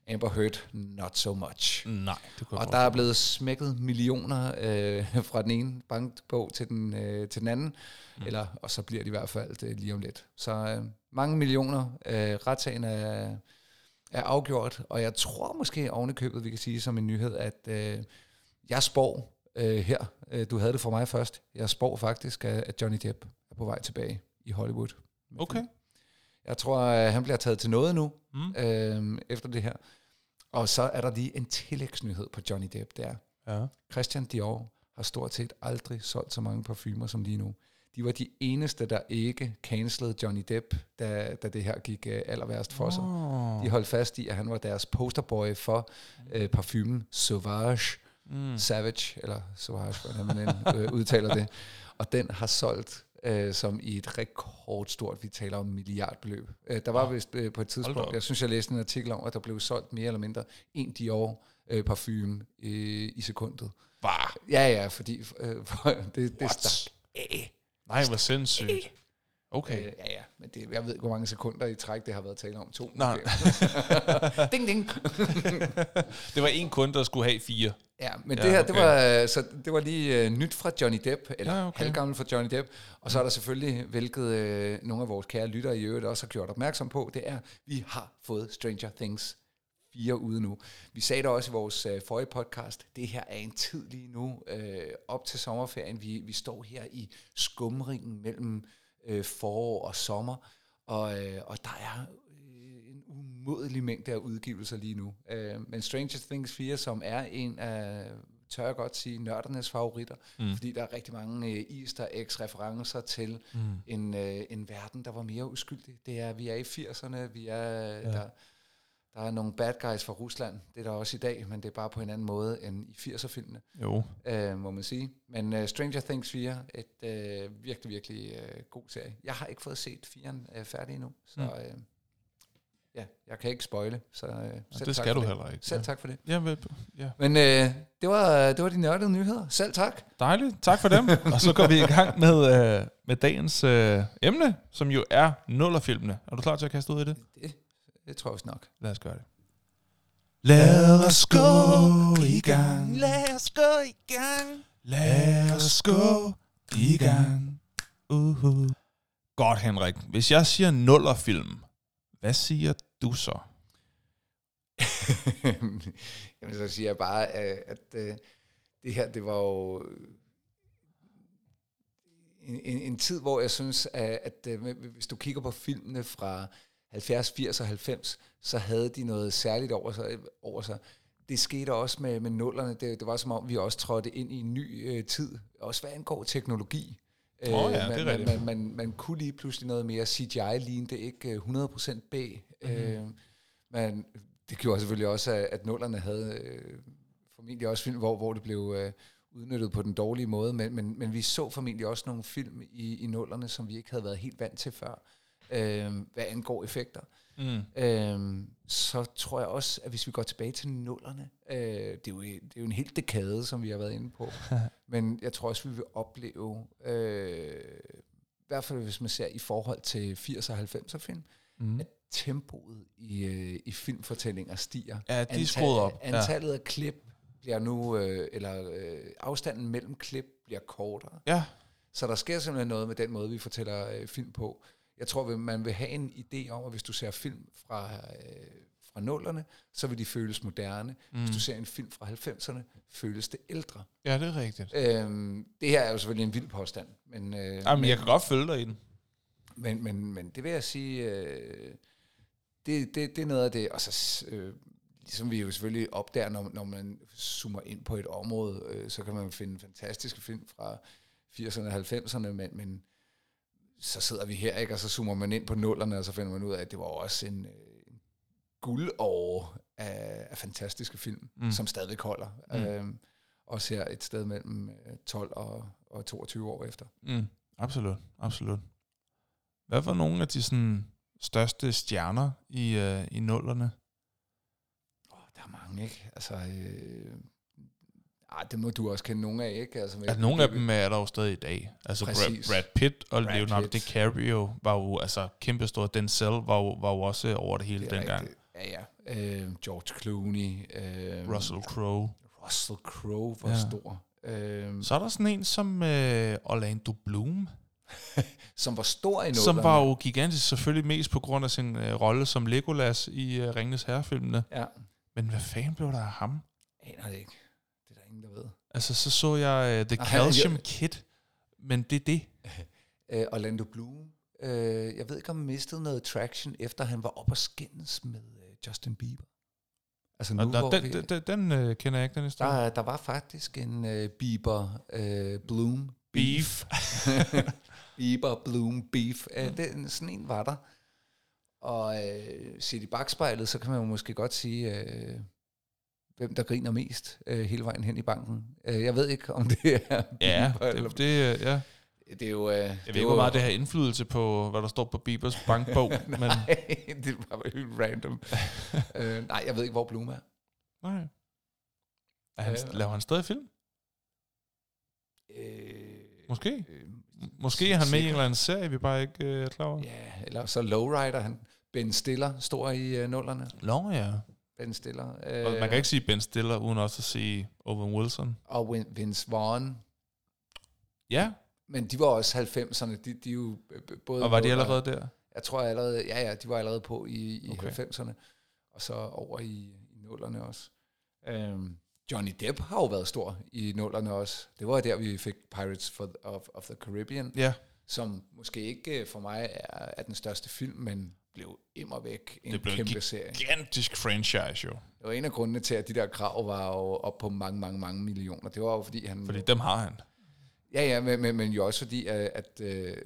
Amber Heard, not so much.
Nej, det kunne
Og der er blevet smækket millioner øh, fra den ene bankbog til den, øh, til den anden, mm. eller, og så bliver det i hvert fald øh, lige om lidt. Så øh, mange millioner. Øh, retssagen er, er afgjort, og jeg tror måske oven i købet, vi kan sige som en nyhed, at øh, jeg spår øh, her, øh, du havde det for mig først, jeg spår faktisk, at, at Johnny Depp er på vej tilbage i Hollywood.
Okay.
Jeg tror, at han bliver taget til noget nu,
Mm.
øh, efter det her. Og så er der lige en tillægsnyhed på Johnny Depp, der.
Ja.
Christian Dior har stort set aldrig solgt så mange parfumer som lige nu. De var de eneste, der ikke cancelede Johnny Depp, da, da det her gik øh, aller værst for sig.
Oh.
De holdt fast i, at han var deres posterboy for øh, parfumen Sauvage.
Mm.
Savage, eller Sauvage, hvordan man end øh, udtaler det. Og den har solgt øh, som i et rekordstort, vi taler om milliardbeløb. Øh, der var vist øh, på et tidspunkt, jeg synes, jeg læste en artikel om, at der blev solgt mere eller mindre en Dior øh, parfume øh, i sekundet.
Var.
Ja, ja, fordi øh, for, det, det
What?
stak af.
Nej, hvor sindssygt. Okay.
Øh, ja, ja, men det, jeg ved ikke, hvor mange sekunder i træk, det har været tale om. To.
Nej.
ding, ding.
Det var en kunde, der skulle have fire.
Ja, men
Ja,
det her, okay. det, var, øh, så det var lige uh, nyt fra Johnny Depp, eller
Ja, okay.
halvgammel fra Johnny Depp. Og så er der selvfølgelig, hvilket uh, nogle af vores kære lyttere i øvrigt også har gjort opmærksom på, det er, vi har fået Stranger Things 4 ude nu. Vi sagde det også i vores uh, forrige podcast, det her er en tid lige nu, uh, op til sommerferien. Vi, vi står her i skumringen mellem uh, forår og sommer, og, uh, og der er øh, en umådelig mængde af udgivelser lige nu. Uh, men Stranger Things 4, som er en af, tør jeg godt sige, nørdernes favoritter, mm. fordi der er rigtig mange uh, easter eggs referencer til mm. en, uh, en verden, der var mere uskyldig. Det er, vi er i 80'erne, vi er, ja. der, der er nogle bad guys fra Rusland, det er der også i dag, men det er bare på en anden måde end i 80'er-filmene
Jo.
øh, må man sige. Men uh, Stranger Things 4, et uh, virkelig, virkelig uh, god serie. Jeg har ikke fået set 4'eren uh, færdig endnu, så
Mm.
uh, ja, jeg kan ikke spoile. Så, uh, selv
det
tak
skal du
det.
heller ikke.
Selv
Ja.
tak for det.
Ja, vel, ja.
Men uh, det, var, det var de nørdede nyheder. Selv tak.
Dejligt. Tak for dem. Og så går vi i gang med, øh, med dagens øh, emne, som jo er nullerfilmene. Er du klar til at kaste ud i det?
Det, det tror jeg også nok.
Lad os gøre det.
Lad os gå i gang.
Lad os gå i gang.
Lad os gå i gang.
Uh-huh. Godt, Henrik. Hvis jeg siger nullerfilm, hvad siger du så?
Jamen, så siger jeg bare, øh, at øh, det her, det var jo en, en, en tid, hvor jeg synes, at, at øh, hvis du kigger på filmene fra 70, 80 og 90, så havde de noget særligt over sig. Over sig. Det skete også med, med nullerne. Det, det var som om, vi også trådte ind i en ny øh, tid. Også hvad angår teknologi.
Åh ja,
Øh,
det er
man, man, man, man, man kunne lige pludselig noget mere CGI, lignede ikke øh, 100% B.
Mhm.
Mm-hmm. Øh, men det gjorde selvfølgelig også, at, at nullerne havde øh, formentlig også film, hvor, hvor det blev øh, udnyttet på den dårlige måde, men, men, men vi så formentlig også nogle film i, i nullerne, som vi ikke havde været helt vant til før, øh, hvad angår effekter.
Mm.
Øh, så tror jeg også, at hvis vi går tilbage til nullerne, øh, det, er jo, det er jo en helt dekade, som vi har været inde på, men jeg tror også, vi vil opleve, øh, i hvert fald hvis man ser i forhold til 80'er og 90'er film,
Mm.
at tempoet i, øh, i filmfortællinger stiger.
Ja, de er skruet op. Ja.
Antallet af klip bliver nu, øh, eller øh, afstanden mellem klip bliver kortere.
Ja,
Så der sker simpelthen noget med den måde, vi fortæller øh, film på. Jeg tror, man vil have en idé om, at hvis du ser film fra, øh, fra nullerne, så vil de føles moderne. Mm. Hvis du ser en film fra 90'erne, føles det ældre.
ja, det er rigtigt.
Øhm, det her er jo selvfølgelig en vild påstand. Men, øh,
Jamen, jeg kan godt følge dig i den.
men, men, men det vil jeg sige, øh, det, det, det er noget af det, og så øh, ligesom vi jo selvfølgelig opdager, når, når man zoomer ind på et område, øh, så kan man finde fantastiske film fra 80'erne og 90'erne, men, men så sidder vi her, ikke, og så zoomer man ind på nullerne, og så finder man ud af, at det var også en, øh, en guldår af, af fantastiske film,
Mm.
som stadigvæk holder.
Mm.
Mm. Øh, også her et sted mellem øh, 12 og, og 22 år efter.
Mm. Absolut, absolut. Hvad var nogle af de sådan, største stjerner i, øh, i nullerne?
Oh, der er mange, ikke? Altså, øh, ah, det må du også kende nogle af, ikke? Altså,
Altså, nogle af dem er der jo stadig i dag. Altså Brad,
Præcis.
Brad Pitt og
Brad
Leonardo
Pitt.
DiCaprio var jo altså kæmpestort. Denzel var jo, var jo også over det hele
det
dengang.
rigtigt. Ja, ja. Øh, George Clooney. Øh,
Russell Crowe.
Russell Crowe var
Ja.
stor. Øh,
Så er der sådan en som øh, Orlando Bloom,
som var stor i
som
nullerne.
var jo gigantisk selvfølgelig mest på grund af sin øh, rolle som Legolas i øh, Ringenes Herrefilmene.
Ja,
Men hvad fanden blev der af ham?
aner det ikke. Det er der ingen, der ved.
Altså, så så jeg uh, The
han-
Calcium Kid, men det er det.
Øh, Orlando Bloom. Øh, jeg ved ikke, om han mistede noget traction, efter han var op og skændes med øh, Justin Bieber. Altså nu,
der,
hvor
den,
vi,
den, den, øh, kender jeg ikke, den historie.
der, der var faktisk en øh, Bieber øh, Bloom
Beef.
Bieber Bloom Beef. Øh, den, sådan en var der. Og øh, set i bagspejlet, så kan man jo måske godt sige, øh, hvem der griner mest øh, hele vejen hen i banken. Øh, jeg ved ikke, om det er
Ja,
Bieber, eller,
det, det, øh, ja.
det er jo... Øh,
Jeg ved ikke, hvor meget det har indflydelse på, hvad der står på Bibers bankbog, men
Nej, det var helt random. øh, nej, jeg ved ikke, hvor Bloom er.
nej. Er han,
Øh.
laver han stadig film?
Øh,
Måske.
øh,
Måske er han med i en eller anden serie, vi bare ikke øh, er klar over.
Ja, eller så Lowrider, han. Ben Stiller, stor i øh, nullerne.
Nå ja.
Ben Stiller.
Og man kan ikke sige Ben Stiller, uden også at sige Owen Wilson.
Og Win- Vince Vaughn.
Ja,
Men de var også 90'erne. De, de jo øh, både...
og var de allerede der?
Jeg tror allerede... Ja, ja, de var allerede på i, i
Okay.
okay. 90'erne. Og så over i, i nullerne også. Øhm, Johnny Depp har jo været stor i nullerne også. Det var der, vi fik Pirates for, of, of the Caribbean.
Ja,
som måske ikke øh, for mig er, er den største film, men blev immer væk en
Det blev en
kæmpe
gig-
serie.
gigantisk franchise jo.
Det var en af grundene til, at de der krav var jo op på mange, mange, mange millioner. Det var jo fordi, han...
Fordi dem har han.
Ja, ja, men, men, men jo også fordi, at, at øh,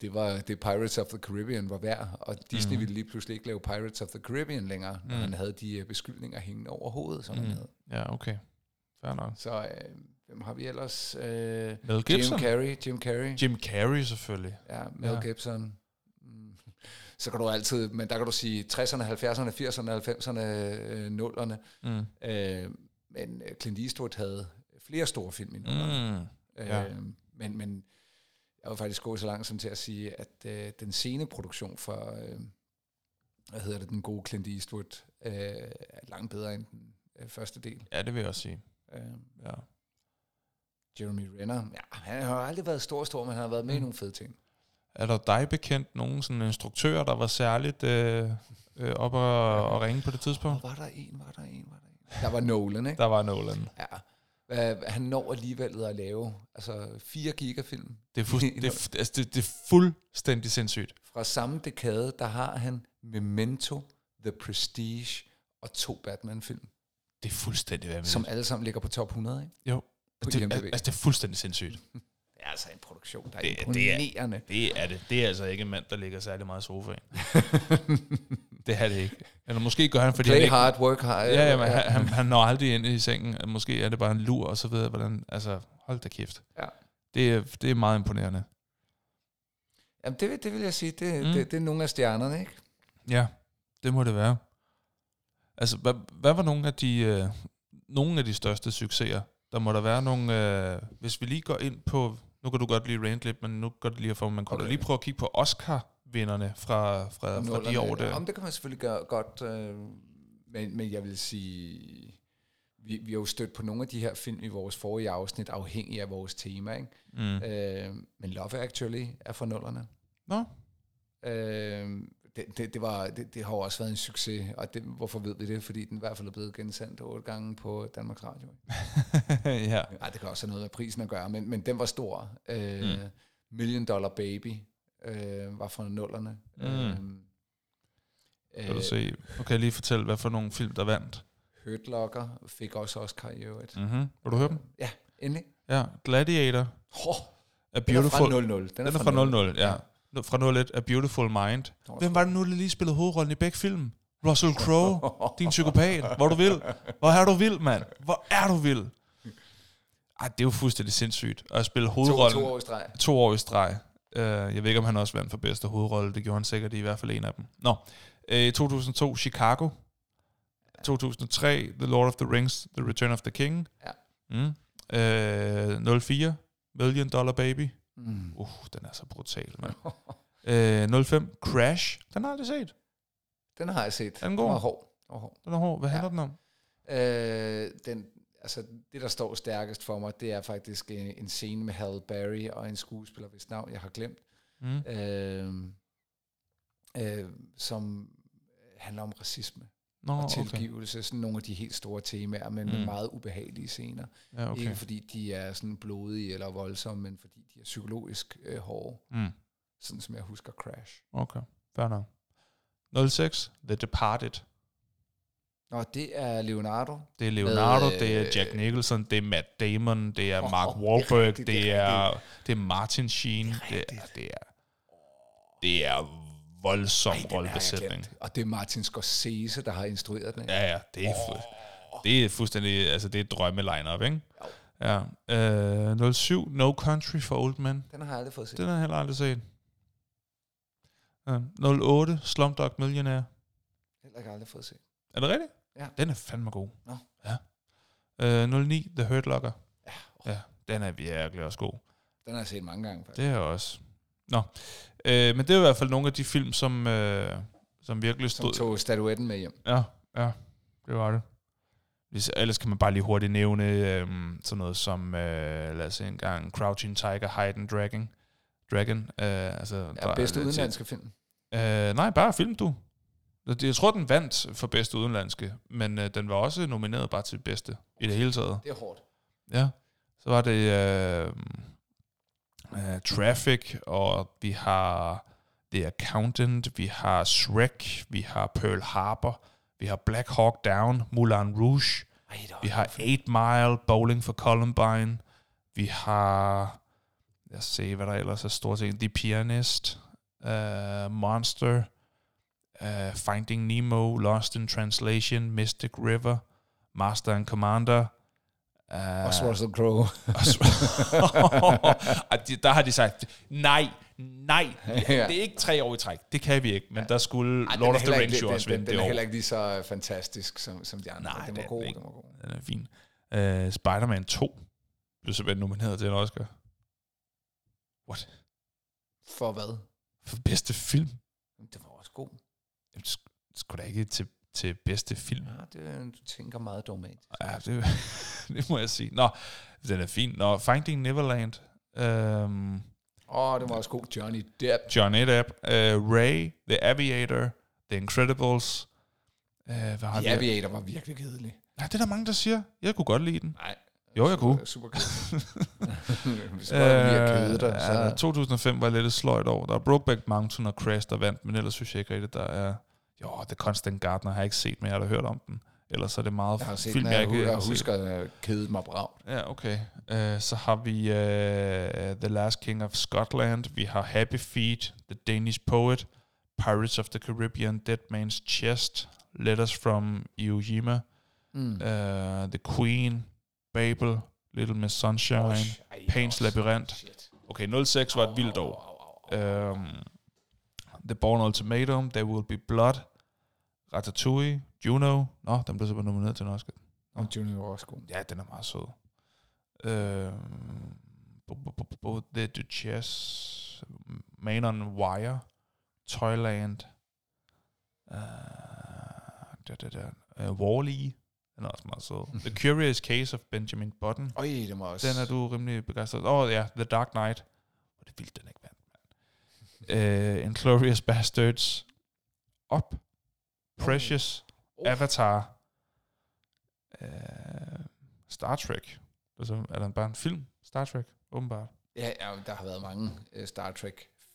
det var det Pirates of the Caribbean var værd, og Disney mm. ville lige pludselig ikke lave Pirates of the Caribbean længere, når
Mhm.
han havde de øh, beskyldninger hængende over hovedet, som mm. han
Mm.
havde.
Ja, okay. Fair nok.
Så øh, hvem har vi ellers? Øh,
Mel
Jim
Gibson?
Carrey, Jim Carrey.
Jim Carrey selvfølgelig.
Ja, Mel
ja.
Gibson. Så kan du altid, men der kan du sige 60'erne, 70'erne, 80'erne, 90'erne, øh, 0'erne.
Mm.
Øh, men Clint Eastwood havde flere store film i 0'erne.
Mm.
Øh,
ja.
men, men jeg vil faktisk gå så langt som til at sige, at øh, den sene produktion for, øh, hvad hedder det, den gode Clint Eastwood, øh, er langt bedre end den øh, første del.
Ja, det vil jeg også sige.
Øh,
Ja.
Jeremy Renner, ja, han har aldrig været stor, stor, men han har været med i
Mm.
nogle fede ting.
Er der dig bekendt nogen sådan instruktør, der var særligt øh, øh, op og, og ringe på det tidspunkt?
Og var der en, var der en, var der en? Der var Nolan, ikke?
Der var Nolan.
Ja. Han når alligevel at lave altså fire gigafilm.
Det er, fuld, det, er, fu- altså, det, det er fuldstændig sindssygt.
Fra samme dekade, der har han Memento, The Prestige og to Batman-film,
Det er fuldstændig vanvittigt.
som alle sammen ligger på top 100, ikke?
jo.
På
Det,
IMDb.
altså, det er fuldstændig sindssygt.
Er altså en produktion, der er
Det- det er-
imponerende.
Det er det. Det er altså ikke en mand, der ligger særlig meget i sofaen. det er det ikke. Eller måske gør han, fordi han
Play
ikke...
hard, work hard.
Ja, ja, men han, han, han når aldrig ind i sengen. Måske er det bare en lur, og så ved jeg, hvordan... Altså, hold da kæft.
Ja.
Det er, det er meget imponerende.
Jamen, det, vil- det vil jeg sige, det,
mm.
det, det er nogle af stjernerne, ikke?
Ja, det må det være. Altså, hvad, hvad var nogle af de, øh, nogle af de største succeser? Der må der være nogle... Øh, hvis vi lige går ind på... Nu kan du godt lige rant lidt, men nu går det lige for, man kunne
Okay.
lige prøve at kigge på Oscar-vinderne fra, fra, fra de år der.
Jamen, det kan man selvfølgelig gøre godt, øh, men, men jeg vil sige, vi, vi har jo stødt på nogle af de her film i vores forrige afsnit, afhængig af vores tema, ikke?
Mm.
Øh, men Love Actually er fra nullerne.
Nå,
Øh, det, det, det, var, det, det har jo også været en succes, og det, hvorfor ved vi det? Fordi den i hvert fald er blevet gensendt otte gange på Danmarks Radio.
ja.
Ej, det kan også have noget med prisen at gøre, men, men den var stor. Øh,
Mm.
Million Dollar Baby øh, var fra nullerne.
Mm.
Øh,
Kan du se. Nu kan jeg lige fortælle, hvad for nogle film, der vandt.
Hurt Locker fik også Oscar i øvrigt.
Mm-hmm. Vil du høre dem?
Ja, endelig.
Ja, Gladiator.
Oh,
A
den er fra
Beautiful...
00.
Den er fra 00, ja. Nu- Fra 01, A Beautiful Mind. Hvem var det nu, der lige spillede hovedrollen i begge film? Russell Crowe, din psykopat. Hvor du vil. Hvor er du vild, mand. Hvor er du vild. Ej, det er jo fuldstændig sindssygt at spille
to,
hovedrollen
to år i streg.
to år i streg. Uh, jeg ved ikke, om han også vandt for bedste hovedrolle. Det gjorde han sikkert i hvert fald en af dem. Nå. Uh, I 2002, Chicago. 2003, The Lord of the Rings, The Return of the King.
Ja.
Mm. Uh, 04, Million Dollar Baby.
Mm.
Uh, den er så brutal, mand. Uh, 05, Crash. Den har jeg aldrig set.
Den har jeg set.
Er den god?
Den var hård. var hård.
Den er hård. Hvad
Ja.
handler den om?
Øh, den, altså, det, der står stærkest for mig, det er faktisk en, en scene med Halle Berry og en skuespiller, hvis navn jeg har glemt,
Mm.
øh, øh, som handler om racisme
Nå,
og
okay.
tilgivelse. Sådan nogle af de helt store temaer, men mm. Med meget ubehagelige scener.
Ja,
Okay.
okay.
Ikke fordi de er sådan blodige eller voldsomme, men fordi de er psykologisk øh, hårde.
Mm.
Sådan som jeg husker Crash.
Okay, fair nok. 06, The Departed.
Nå, det er Leonardo.
Det er Leonardo,
Med,
det er
øh,
Jack Nicholson, det er Matt Damon, det er
Åh,
Mark
det er
Wahlberg,
rigtigt,
det
er
det er Martin Sheen,
Det er
det er, det er, det er voldsom
Ej,
rollebesætning.
Og det er Martin Scorsese, der har instrueret den. ikke?
Ja, ja, det er, fu- det er fuldstændig, altså det er drømme line-up, ikke? Ja. Øh, 07, No Country for Old Men.
Den har jeg aldrig fået set.
Den har jeg heller aldrig set. Ja. 08, Slumdog Millionaire.
Heller ikke aldrig fået set.
Er det rigtigt?
Ja.
Den er fandme god.
Nå.
Ja. Øh, 09, The Hurt Locker.
Ja,
Ja, den er virkelig også god.
Den har jeg set mange gange, faktisk.
Det er også. Nå. Øh, men det er i hvert fald nogle af de film, som, øh, som virkelig
Som
stod...
tog statuetten med hjem.
Ja, ja, det var det. Hvis, ellers kan man bare lige hurtigt nævne øh, sådan noget som, øh, lad os se en gang, Crouching Tiger, Hidden Dragon. Dragon. Øh, altså,
Ja, bedste udenlandske film.
Øh, nej, bare film, du. Jeg tror, den vandt for bedste udenlandske, men øh, den var også nomineret bare til bedste i det hele taget.
Det er hårdt.
Ja. Så var det øh, øh, Traffic, og vi har The Accountant, vi har Shrek, vi har Pearl Harbor, vi har Black Hawk Down, Moulin Rouge,
Ej,
vi har
en film.
8 Mile, Bowling for Columbine, vi har, lad os se, hvad der ellers er stort set, The Pianist, uh, Monster, uh, Finding Nemo, Lost in Translation, Mystic River, Master and Commander, uh,
Også Russell Crowe.
og de- der har de sagt, nej, nej, det er ikke tre år i træk. Det kan vi ikke, men der skulle
Ej, den
Lord
er
of the Rings jo
den-
også
den,
vinde
den
det
er
år.
heller ikke lige så fantastisk som, som de andre.
Nej,
den
det
var
er
god,
den
den var god.
Den er fin. Uh, Spider-Man 2 blev simpelthen nomineret til en Oscar. What?
For hvad?
For bedste film?
Det var også god.
Jamen, sk- Skulle da ikke til, til bedste film?
Ja, det, du tænker meget dogmatisk.
Ja, det, det må jeg sige. Nå, den er fin. Nå, Finding Neverland. Um,
Åh, oh, det var også god. Johnny Depp.
Johnny Depp. Uh, Ray. The Aviator. The Incredibles. Uh, hvad har
The
vi?
Aviator var virkelig kedelig.
Ja, det er der mange, der siger. Jeg kunne godt lide den.
Nej.
Jo, jeg kunne.
Super. Hvis kedet dig,
Øh, ja,
så...
2005 var lidt et sløjt år. Der er Brokeback Mountain og Crash, der vandt, men ellers synes jeg ikke rigtigt, der er... Jo, The Constant Gardener har jeg ikke set, men jeg har da hørt om den. Ellers er det meget
Jeg har set
film,
den,
jeg
jeg,
ikke
jeg husker, at jeg kedede mig bra.
Ja, okay. Uh, så har vi uh, The Last King of Scotland. Vi har Happy Feet, The Danish Poet, Pirates of the Caribbean, Dead Man's Chest, Letters from Iwo Jima,
Mm.
uh, The Queen, Babel, Little Miss Sunshine, Pains Labyrinth. Okay, 06 var et vildt år. Um, The Born Ultimatum, There Will Be Blood, Ratatouille, Juno. Nå, den blev simpelthen nomineret til en Oscar.
Og Junior var også god.
Ja, den er meget sød. Bu- bu- The Duchess, Man on Wire, Toyland, uh, da, da, da, uh, Wall-E, den er også meget sød. The Curious Case of Benjamin Button,
Øj, det var også...
den er du rimelig begejstret. Åh oh, ja, The Dark Knight. Hvor det er vildt, den ikke. Uh, Inglourious Bastards, Up, Precious,
Oh.
Avatar, uh, Star Trek. Altså, er der bare en film? Star Trek, åbenbart.
Ja, ja, der har været mange uh, Star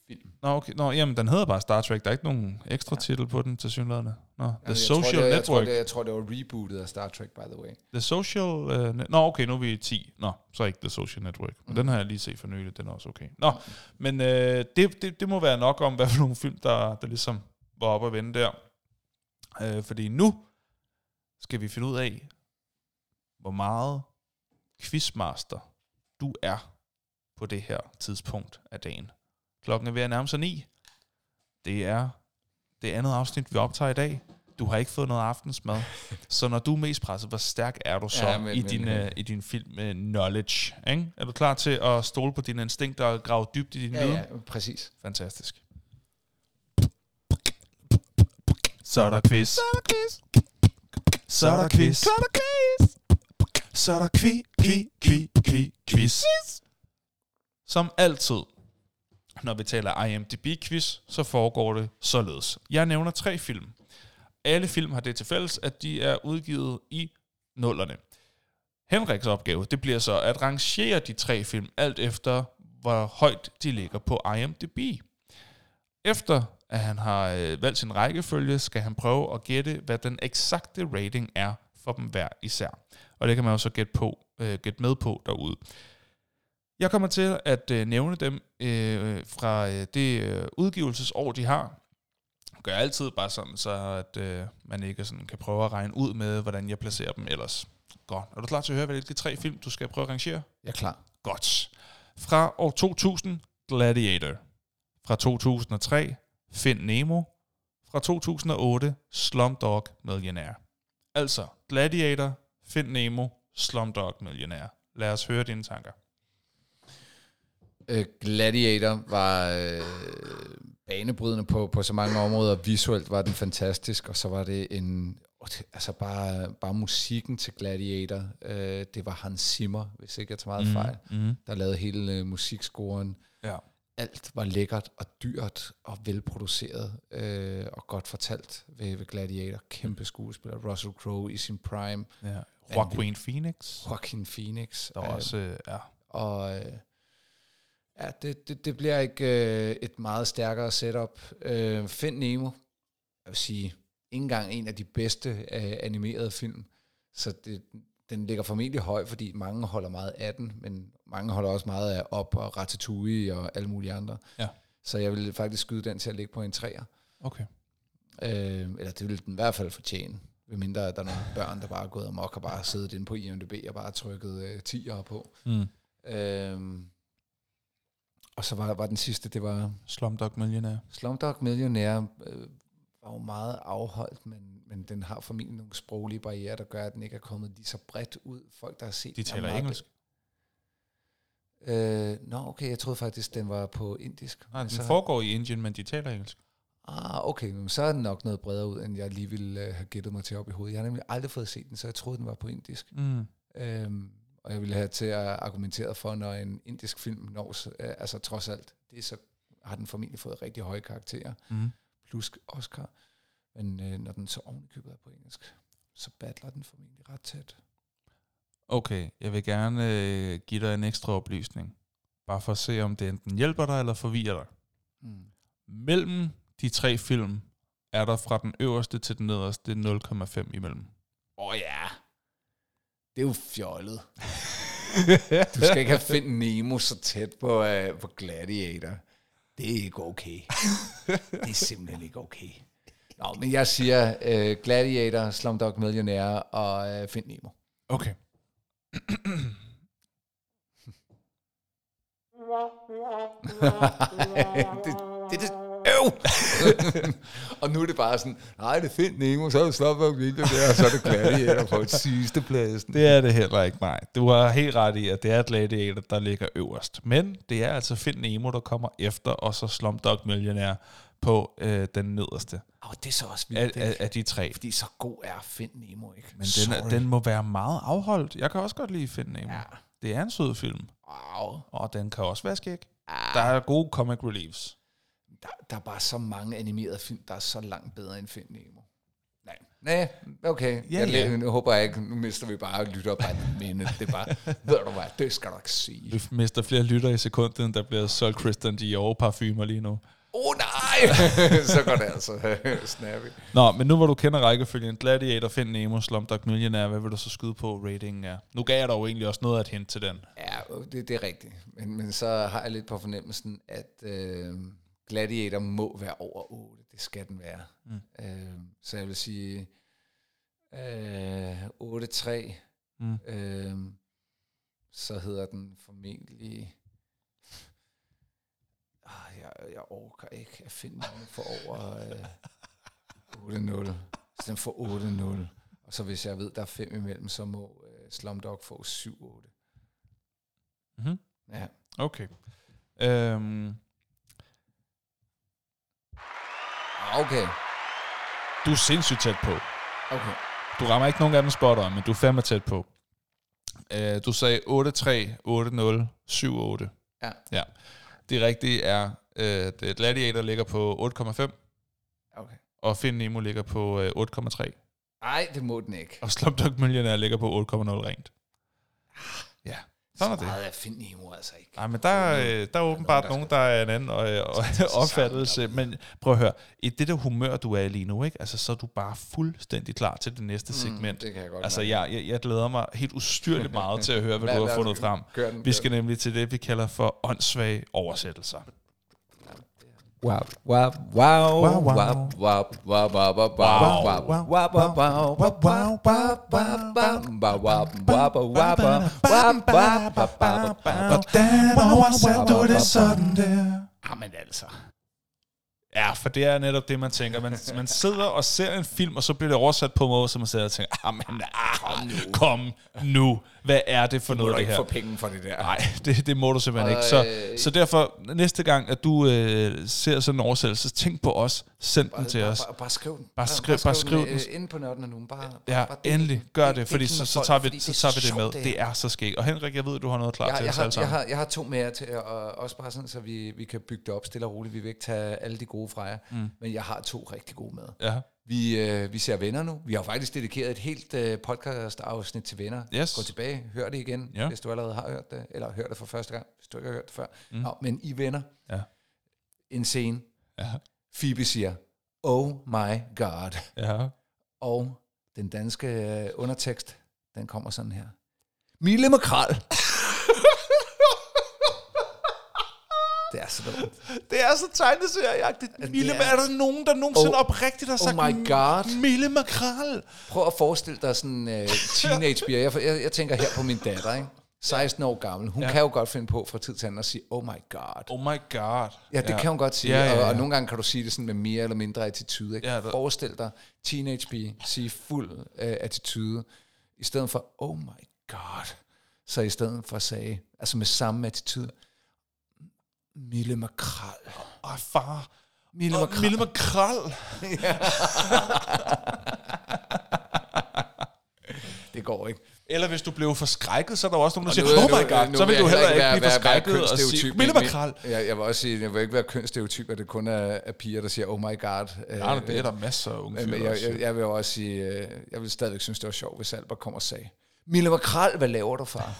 Trek-film.
Nå, okay. Nå, jamen, den hedder bare Star Trek. Der er ikke nogen ekstra
Ja.
titel på den til synligheden. Nå, The
jeg
Social
tror, det,
Network.
Jeg tror, det, jeg tror, det var rebootet af Star Trek, by the way.
The Social... Uh, Nå, okay, nu er vi i 10. Nå, så ikke The Social Network. Men
Mm.
den har jeg lige set for nylig. Den er også okay. Nå, men øh, det, det, det må være nok om, hvad for nogle film, der, der ligesom var oppe at vende der. Øh, fordi nu skal vi finde ud af, hvor meget quizmaster du er på det her tidspunkt af dagen. Klokken er ved at nærme sig ni. Det er det andet afsnit, vi optager i dag. Du har ikke fået noget aftensmad. Så når du er mest presset, hvor stærk er du så
Ja, men-
i,
men-
din, øh, i din film uh, knowledge? Ikke? Er du klar til at stole på dine instinkter og grave dybt i din
Ja,
viden?
ja, præcis.
Fantastisk. Så er der quiz. Så er der quiz.
Så er der quiz.
Så er der quiz.
Så er der kvi, kvi, kvi, kvi, quiz.
Som altid, når vi taler IMDb-quiz, så foregår det således. Jeg nævner tre film. Alle film har det til fælles, at de er udgivet i nullerne. Henriks opgave, det bliver så at rangere de tre film, alt efter hvor højt de ligger på IMDb. Efter at han har øh, valgt sin rækkefølge, skal han prøve at gætte, hvad den eksakte rating er for dem hver især. Og det kan man jo så gætte, på, øh, gætte med på derude. Jeg kommer til at øh, nævne dem øh, fra øh, det øh, udgivelsesår, de har. Gør jeg altid bare sådan, så at øh, man ikke sådan kan prøve at regne ud med, hvordan jeg placerer dem ellers. Godt. Er du klar til at høre, hvilke tre film, du skal prøve at rangere?
Jeg er klar.
Godt. Fra år 2000, Gladiator. Fra 2003, Find Nemo. Fra 2008, Slumdog Millionaire. Altså, Gladiator, Find Nemo, Slumdog Millionaire. Lad os høre dine tanker.
Øh, Gladiator var øh, banebrydende på, på så mange områder. Visuelt var den fantastisk, og så var det en... Altså bare, bare musikken til Gladiator, øh, det var Hans Zimmer, hvis ikke jeg tager meget fejl,
Mm.
der lavede hele øh, musikscoren.
Ja.
Alt var lækkert og dyrt og velproduceret øh, og godt fortalt ved, ved Gladiator. Kæmpe skuespiller. Russell Crowe i sin prime.
ja. Joaquin Phoenix.
Joaquin Phoenix.
Der
øh,
også, øh, ja.
og øh, ja, det, det, det bliver ikke øh, et meget stærkere setup. Øh, Find Nemo, jeg vil sige, ikke engang en af de bedste øh, animerede film. Så det, den ligger formentlig høj, fordi mange holder meget af den, men mange holder også meget af Op og Ratatouille og alle mulige andre.
Ja.
Så jeg vil faktisk skyde den til at ligge på en træer.
Okay.
Øh, eller det vil den i hvert fald fortjene. Ved mindre at der er nogle børn, der bare er gået amok og bare siddet inde på IMDb og bare trykket øh, 10'ere på.
Mm.
Øhm, og så var, var den sidste, det var
Slumdog Millionaire.
Slumdog Millionaire, øh, var jo meget afholdt, men, men den har formentlig nogle sproglige barriere, der gør, at den ikke er kommet lige så bredt ud. Folk, der har set
De
den, er
taler engelsk.
Øh, nå, okay, jeg troede faktisk, den var på indisk.
Nej, den
så,
foregår i Indien, men de taler engelsk.
Ah, okay, men så er den nok noget bredere ud, end jeg lige ville øh, have gættet mig til op i hovedet. Jeg har nemlig aldrig fået set den, så jeg troede, den var på indisk.
Mm.
Øhm, og jeg ville have til at argumentere for, når en indisk film når, øh, altså trods alt, det er så har den formentlig fået rigtig høje karakterer,
Mm.
plus Oscar. Men øh, når den så ovenikøbet er på engelsk, så battler den formentlig ret tæt.
Okay, jeg vil gerne øh, give dig en ekstra oplysning. Bare for at se, om det enten hjælper dig eller forvirrer dig.
Mm.
Mellem de tre film er der fra den øverste til den nederste 0,5 imellem.
Åh oh, ja, det er jo fjollet. Du skal ikke have Find Nemo så tæt på, øh, på Gladiator. Det er ikke okay. Det er simpelthen ikke okay. Nå, men jeg siger øh, Gladiator, Slumdog Millionaire og øh, Find Nemo.
Okay.
det, det, det, øv! og nu er det bare sådan, nej, det er Find Nemo, så er det Slumdog Millionaire, og så er det Gladiator på et sidste pladsen.
Det er det heller ikke, nej. Du har helt ret i, at det er Gladiator, der ligger øverst. Men det er altså Find Nemo, der kommer efter, og så Slumdog Millionaire på øh, den nederste
Åh, oh, det er så også vildt,
af, af de tre.
Fordi så god er Find Nemo, ikke?
Men den, er,
Sorry.
den må være meget afholdt. Jeg kan også godt lide Find Nemo.
Ja.
Det er en sød film,
Wow.
og den kan også være skæg.
Ah,
Der er gode comic reliefs.
Der, der er bare så mange animerede film, der er så langt bedre end Find Nemo. Nej, Nej okay.
Ja,
jeg,
ja.
Nu håber jeg ikke, nu mister vi bare lytter bare minde. Det er bare, ved du hvad, det skal du ikke sige.
Vi mister flere lytter i sekundet, end der bliver solgt Christian Dior parfumer lige nu.
Åh oh, nej! så går det altså snappy.
Nå, men nu hvor du kender rækkefølgen, Gladiator, Find Nemo, Slumdog Millionaire, hvad vil du så skyde på ratingen er? Nu gav jeg dig jo egentlig også noget at hente til den.
Ja, det, det er rigtigt. Men, men så har jeg lidt på fornemmelsen, at øh, Gladiator må være over 8. Det skal den være.
Mm.
Øh, så jeg vil sige øh, 8-3.
Mm.
Øh, så hedder den formentlig... Ah, jeg, jeg orker ikke at finde nogen for over øh, 8-0. Så den får 8-0. Og så hvis jeg ved, der er 5 imellem, så må øh, Slumdog få 7-8.
Mm-hmm.
Ja.
Okay. Øhm,
Ah, Okay.
du er sindssygt tæt på.
Okay.
Du rammer ikke nogen af dem spot on, men du er fandme tæt på. Uh, du sagde 8-3, 8-0, 7-8.
Ja.
ja. Det rigtige er, uh, det Gladiator ligger på 8,5,
Okay.
og Find Nemo ligger på uh, 8,3.
Nej, det må den ikke.
Og Slumdog Millionaire ligger på 8,0 rent. Ja, sådan er
Så
det.
meget er Find Nemo altså ikke.
Nej, men der, øh, der er åbenbart nogen, der er en anden øh, øh, opfattelse. Men prøv at høre, i det der humør, du er i lige nu, ikke? Altså, så er du bare fuldstændig klar til det næste segment.
det kan jeg godt
Altså, jeg, jeg, jeg glæder mig helt ustyrligt meget til at høre, hvad du har fundet frem. Vi skal nemlig til det, vi kalder for åndssvage oversættelser.
Wow, wow, wow,
Wow, wow.
wow, wow, wow, wow, wow, wow, wow, wow, wow, wow, wow, wow, wow, wow, wow, wow, wow, wow,
Hvordan oversætter du det sådan der?
Jamen altså.
Ja, for det er netop det, man tænker. Man, man sidder og ser en film, og så bliver det oversat på en måde, så man sidder og tænker, ah, men, ah, kom nu. Hvad er det for
Du må
noget, det
ikke
her?
få penge for det der.
Nej, det, det må du simpelthen
Og,
ikke. Så,
øh,
så derfor, næste gang, at du øh, ser sådan en oversættelse, så tænk på os. Send den til
bare,
os.
Bare, bare skriv den.
Bare skriv- bare skriv den.
øh, Inde på nørden nu. Bare,
Ja,
bare del
endelig
den.
gør det,
del
fordi
den
så, så tager vi,
fordi
så
er
tager vi det med. Det er så skægt. Og Henrik, jeg ved, du har noget klar
jeg,
til
jeg,
os
har,
alle
jeg,
sammen.
har, jeg har to mere til, og også bare sådan, så vi, vi kan bygge det op stille og roligt. Vi vil ikke tage alle de gode fra jer, mm. men jeg har to rigtig gode med.
Ja.
Vi, øh, vi ser venner nu. Vi har faktisk dedikeret et helt øh, podcast-afsnit til venner.
Yes.
Gå tilbage, hør det igen,
Ja.
hvis du allerede har hørt det, eller hør det for første gang, hvis du ikke har hørt det før. Mm. Nå, men I venner.
Ja.
En scene.
Ja.
Phoebe siger, oh my god.
Ja.
Og den danske øh, undertekst, den kommer sådan her. Mille Makrel. Det er så dumt.
Det er så tegneserieagtigt. Mille,
det er-
er der nogen, der nogensinde
Oh-
oprigtigt har
oh
sagt
my God.
Mille Makrel?
Prøv at forestille dig sådan en uh, teenagepiger. Jeg, jeg, jeg tænker her på min datter, ikke? 16 år gammel. Hun
Ja.
kan jo godt finde på fra tid til anden at sige, oh my god.
Oh my god.
Ja, det ja. kan hun godt sige.
Ja, ja,
Og,
ja.
og nogle gange kan du sige det sådan med mere eller mindre attitude. Ikke?
Ja, der-
Forestil dig teenagepige sige fuld uh, attitude, i stedet for, oh my god. Så i stedet for at sige, altså med samme attitude, Mille Makrel.
Åh, far.
Mille
Åh,
Makrel.
Mille Makrel.
Det går ikke.
Eller hvis du blev forskrækket, så er der også nogen, der siger, oh my god,
nu
så vil du heller ikke
være-
blive
være- være
forskrækket og sige. Mille
min- Jeg, jeg vil også sige, jeg vil ikke være kønsstereotyp, at det kun er, er piger, der siger, oh my god. Øh,
Nej, det er der masser af unge
Men
fyre,
jeg, jeg, jeg vil også sige, øh, jeg vil stadigvæk synes, det var sjovt, hvis Albert kom og sagde, Mille Makrel, hvad laver du, far?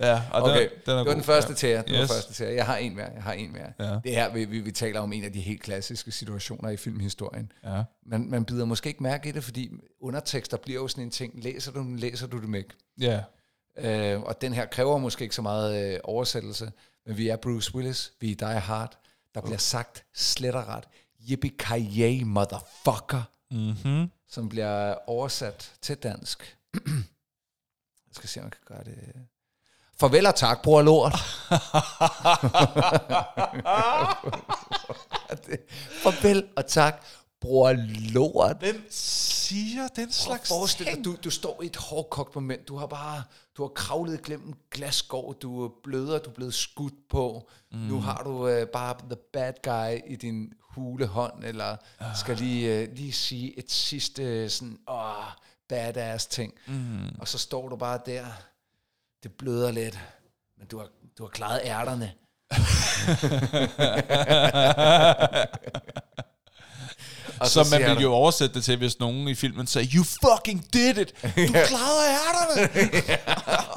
Ja, og
Okay,
den, den er
det var den første
ja.
til jer. Var
Yes.
den første til jer. Jeg har en mere. Jeg har en mere.
Ja.
Det her, vi, vi, vi taler om en af de helt klassiske situationer i filmhistorien.
Ja.
Man, man bider måske ikke mærke i det, fordi undertekster bliver jo sådan en ting. Læser du dem, læser du dem ikke.
Ja.
Øh, og den her kræver måske ikke så meget øh, oversættelse, men vi er Bruce Willis, vi er Die Hard. Der bliver sagt slet og ret, yippee motherfucker,
Mm-hmm.
som bliver oversat til dansk. Jeg skal se, om jeg kan gøre det. Farvel og tak, bror lort. Farvel og tak, bror lort.
Hvem siger den
Prøv
slags
at forestille dig,
ting?
du, du står i et hårdkogt moment. Du har bare du har kravlet gennem en glasskår. Du er bløder, du er blevet skudt på. Mm. Nu har du øh, bare the bad guy i din hule hånd, eller skal lige, øh, lige sige et sidste øh, sådan, åh, badass ting. Mm. Og så står du bare der. Det bløder lidt, men du har, du har klaret ærterne. Og
Så man
siger
ville jo oversætte det til, hvis nogen i filmen sagde, you fucking did it! Du klarede ærterne!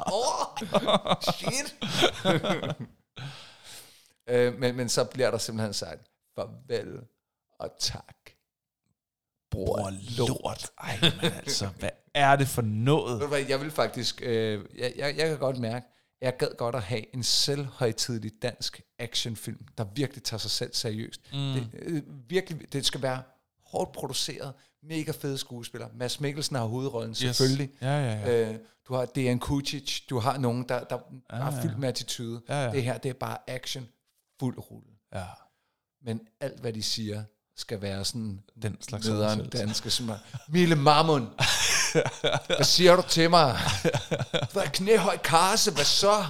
oh, shit. øh, men, men så bliver der simpelthen sagt, farvel og tak. Bror
Bror
lort.
lort. Ej, men altså, hvad er det for
Ved
noget?
du hvad, Jeg vil faktisk, øh, jeg, jeg, jeg kan godt mærke, jeg gad godt at have en selvhøjtidlig dansk actionfilm, der virkelig tager sig selv seriøst. Mm. Det, øh, virkelig, det skal være hårdt produceret, mega fede skuespillere. Mads Mikkelsen har hovedrollen, yes. selvfølgelig.
Ja, ja, ja.
Øh, du har Dejan Kucic, du har nogen, der, der
Ja,
er
ja.
fyldt med attitude.
Ja, ja.
Det her, det er bare action, fuld rulle.
ja.
Men alt, hvad de siger, skal være sådan
Den slags
nederen danske, som er Mille Mammon. Hvad siger du til mig? Hvad er knæhøj karse? Hvad så?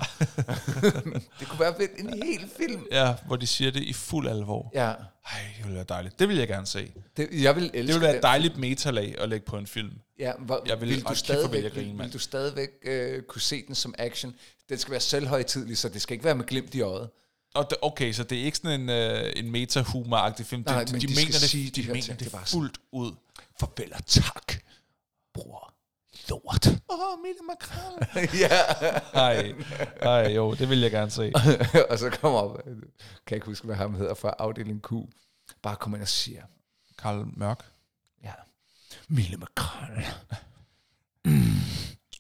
det kunne være. En hel film.
Ja, hvor de siger det i fuld alvor.
Ja.
Ej, det ville være dejligt. Det vil jeg gerne se.
Det, jeg vil elske
Det ville være et dejligt metalag at lægge på en film.
Ja, hvor,
Jeg vil-
vil, du
vil
stadigvæk,
jeg grine,
vil, vil du stadigvæk øh, kunne se den som action? Den skal være selvhøjtidlig, så det skal ikke være med glimt i øjet.
Og det, okay, så det er ikke sådan en, øh, en meta-humor-agtig film.
Nej,
de,
men
de,
de
mener det,
sige
de,
de
mener det, fuldt ud.
Farvel og tak, bror. Lort.
Åh, oh, Mille Makrel.
ja.
Ej, ej, jo, det vil jeg gerne se.
og så kommer op, kan jeg ikke huske, hvad ham hedder fra afdeling Q, bare kommer ind og siger,
Karl Mørk.
ja, Mille Makrel.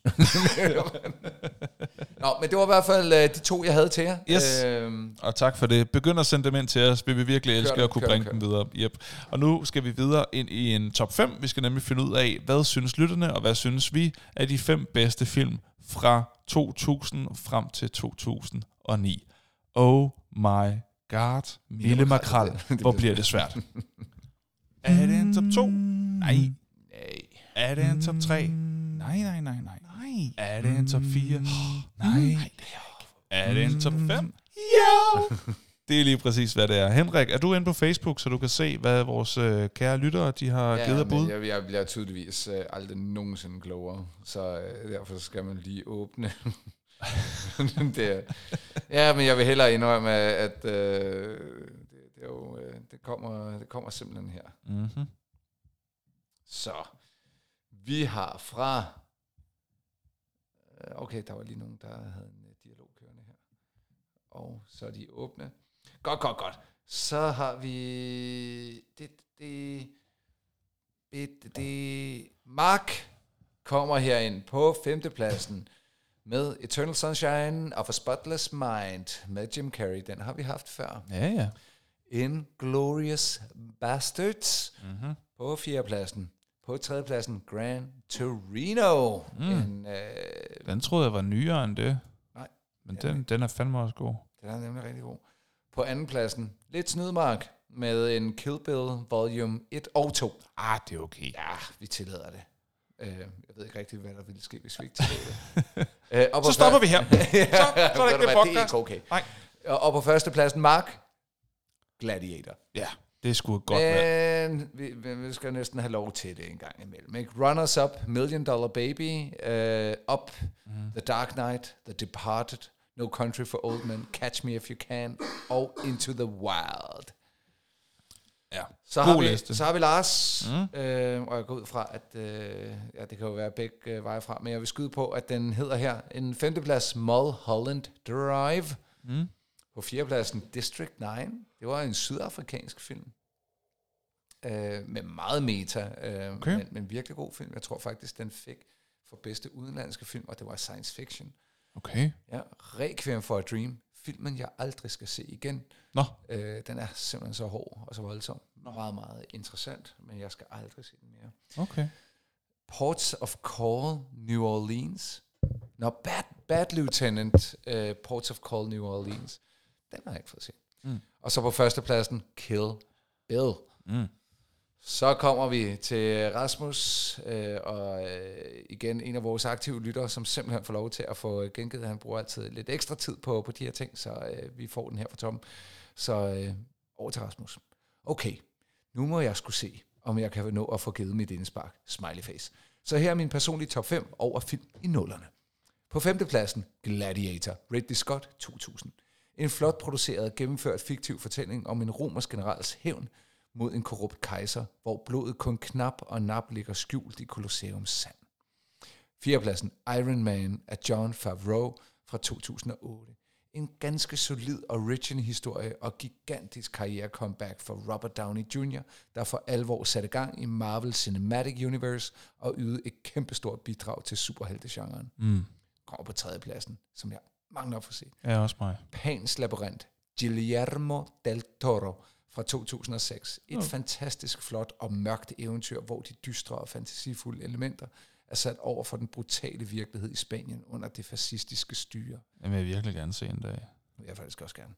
Nå, men det var i hvert fald øh, de to, jeg havde til jer.
Yes.
Øhm,
Og tak for det. Begynd at sende dem ind til os. Vi vil virkelig elske
dem,
at kunne
kør
bringe
kør
dem videre. Yep. Og nu skal vi videre ind i en top 5. Vi skal nemlig finde ud af, hvad synes lytterne, og hvad synes vi er de fem bedste film fra 2000 frem til 2009. Oh my god. Mille Makrel. Hvor
bliver
bliver det svært? er det en top 2? Nej.
nej.
Er det en top 3? Nej, nej, nej, nej. Nej. Er det en top 4? Nej. Er det en top 5? Ja! Det er lige præcis, hvad det er. Henrik, er du inde på Facebook, så du kan se, hvad vores øh, kære lyttere de har ja, givet af bud?
jeg, jeg bliver tydeligvis øh, aldrig nogensinde klogere, så øh, derfor skal man lige åbne. det er, ja, men jeg vil hellere indrømme, at øh, det, det, er jo, øh, det, kommer, det kommer simpelthen her.
Mm-hmm.
Så vi har fra... øh, Okay, der var lige nogen, der havde en øh, dialog kørende her. Og så er de åbne. Godt, godt, godt. Så har vi... Det, det, det, det, det. Mark kommer herind på femtepladsen med Eternal Sunshine of a Spotless Mind med Jim Carrey. Den har vi haft før.
Ja, ja.
Inglorious Bastards
Mm-hmm.
på fjerdepladsen. På tredjepladsen Gran Torino.
Mm.
En, øh,
Den troede jeg var nyere end det.
Nej.
Men
Ja,
den, den er fandme også god.
den er nemlig rigtig god. På andenpladsen, lidt snydmark med en Kill Bill Volume 1 og 2.
Ah, det er okay.
Ja, vi tillader det. Øh, jeg ved ikke rigtig, hvad der ville ske, hvis vi ikke tillader det. øh, og
Så stopper vi her. Så, så er der ikke
hvad, det er ikke okay.
Nej.
Og, og på førstepladsen, Mark, Gladiator.
Ja, det et godt.
Men vi, vi, vi skal næsten have lov til det en gang imellem. Ikke? Runners Up, Million Dollar Baby, uh, Up, mm. The Dark Knight, The Departed, No Country for Old Men, Catch Me If You Can, og Into the Wild.
Ja.
Så har, vi,
liste.
så har vi Lars,
mm.
øh, og jeg går ud fra, at øh, ja, det kan jo være begge øh, veje fra, men jeg vil skyde på, at den hedder her en femteplads Mulholland Drive.
Mm.
På fjerdepladsen District 9. Det var en sydafrikansk film. Øh, med meget meta, øh,
Okay.
men, men virkelig god film. Jeg tror faktisk, den fik for bedste udenlandske film, og det var science fiction.
Okay.
Ja, Requiem for a Dream. Filmen, jeg aldrig skal se igen.
Nå.
Øh, den er simpelthen så hård og så voldsom. Meget, meget interessant, men jeg skal aldrig se den mere.
Okay.
Ports of Call, New Orleans. Nå, Bad, Bad Lieutenant, uh, Ports of Call, New Orleans. Den har jeg ikke fået set.
Mm.
Og så på førstepladsen, Kill Bill.
Mm.
Så kommer vi til Rasmus, øh, og øh, igen en af vores aktive lyttere, som simpelthen får lov til at få gengivet. Han bruger altid lidt ekstra tid på, på de her ting, så øh, vi får den her fra Tom. Så øh, over til Rasmus. Okay, nu må jeg skulle se, om jeg kan nå at få givet mit indspark. Smiley face. Så her er min personlige top 5 over film i nullerne. På femtepladsen, Gladiator, Ridley Scott 2000. En flot produceret, gennemført fiktiv fortælling om en romersk generals hævn mod en korrupt kejser, hvor blodet kun knap og nap ligger skjult i Colosseums sand. Fjerdepladsen, Iron Man af John Favreau fra 2008. En ganske solid origin-historie og gigantisk karriere-comeback for Robert Downey Jr., der for alvor satte gang i Marvel Cinematic Universe og ydede et kæmpestort bidrag til superheltegenren.
Mm.
Kommer på tredjepladsen, som jeg mangler at få set.
Ja, også mig.
Pans Labyrint, Guillermo del Toro fra 2006. Et
Ja.
fantastisk flot og mørkt eventyr, hvor de dystre og fantasifulde elementer er sat over for den brutale virkelighed i Spanien under det fascistiske styre.
Jeg vil virkelig gerne se en dag.
Det vil jeg faktisk også gerne.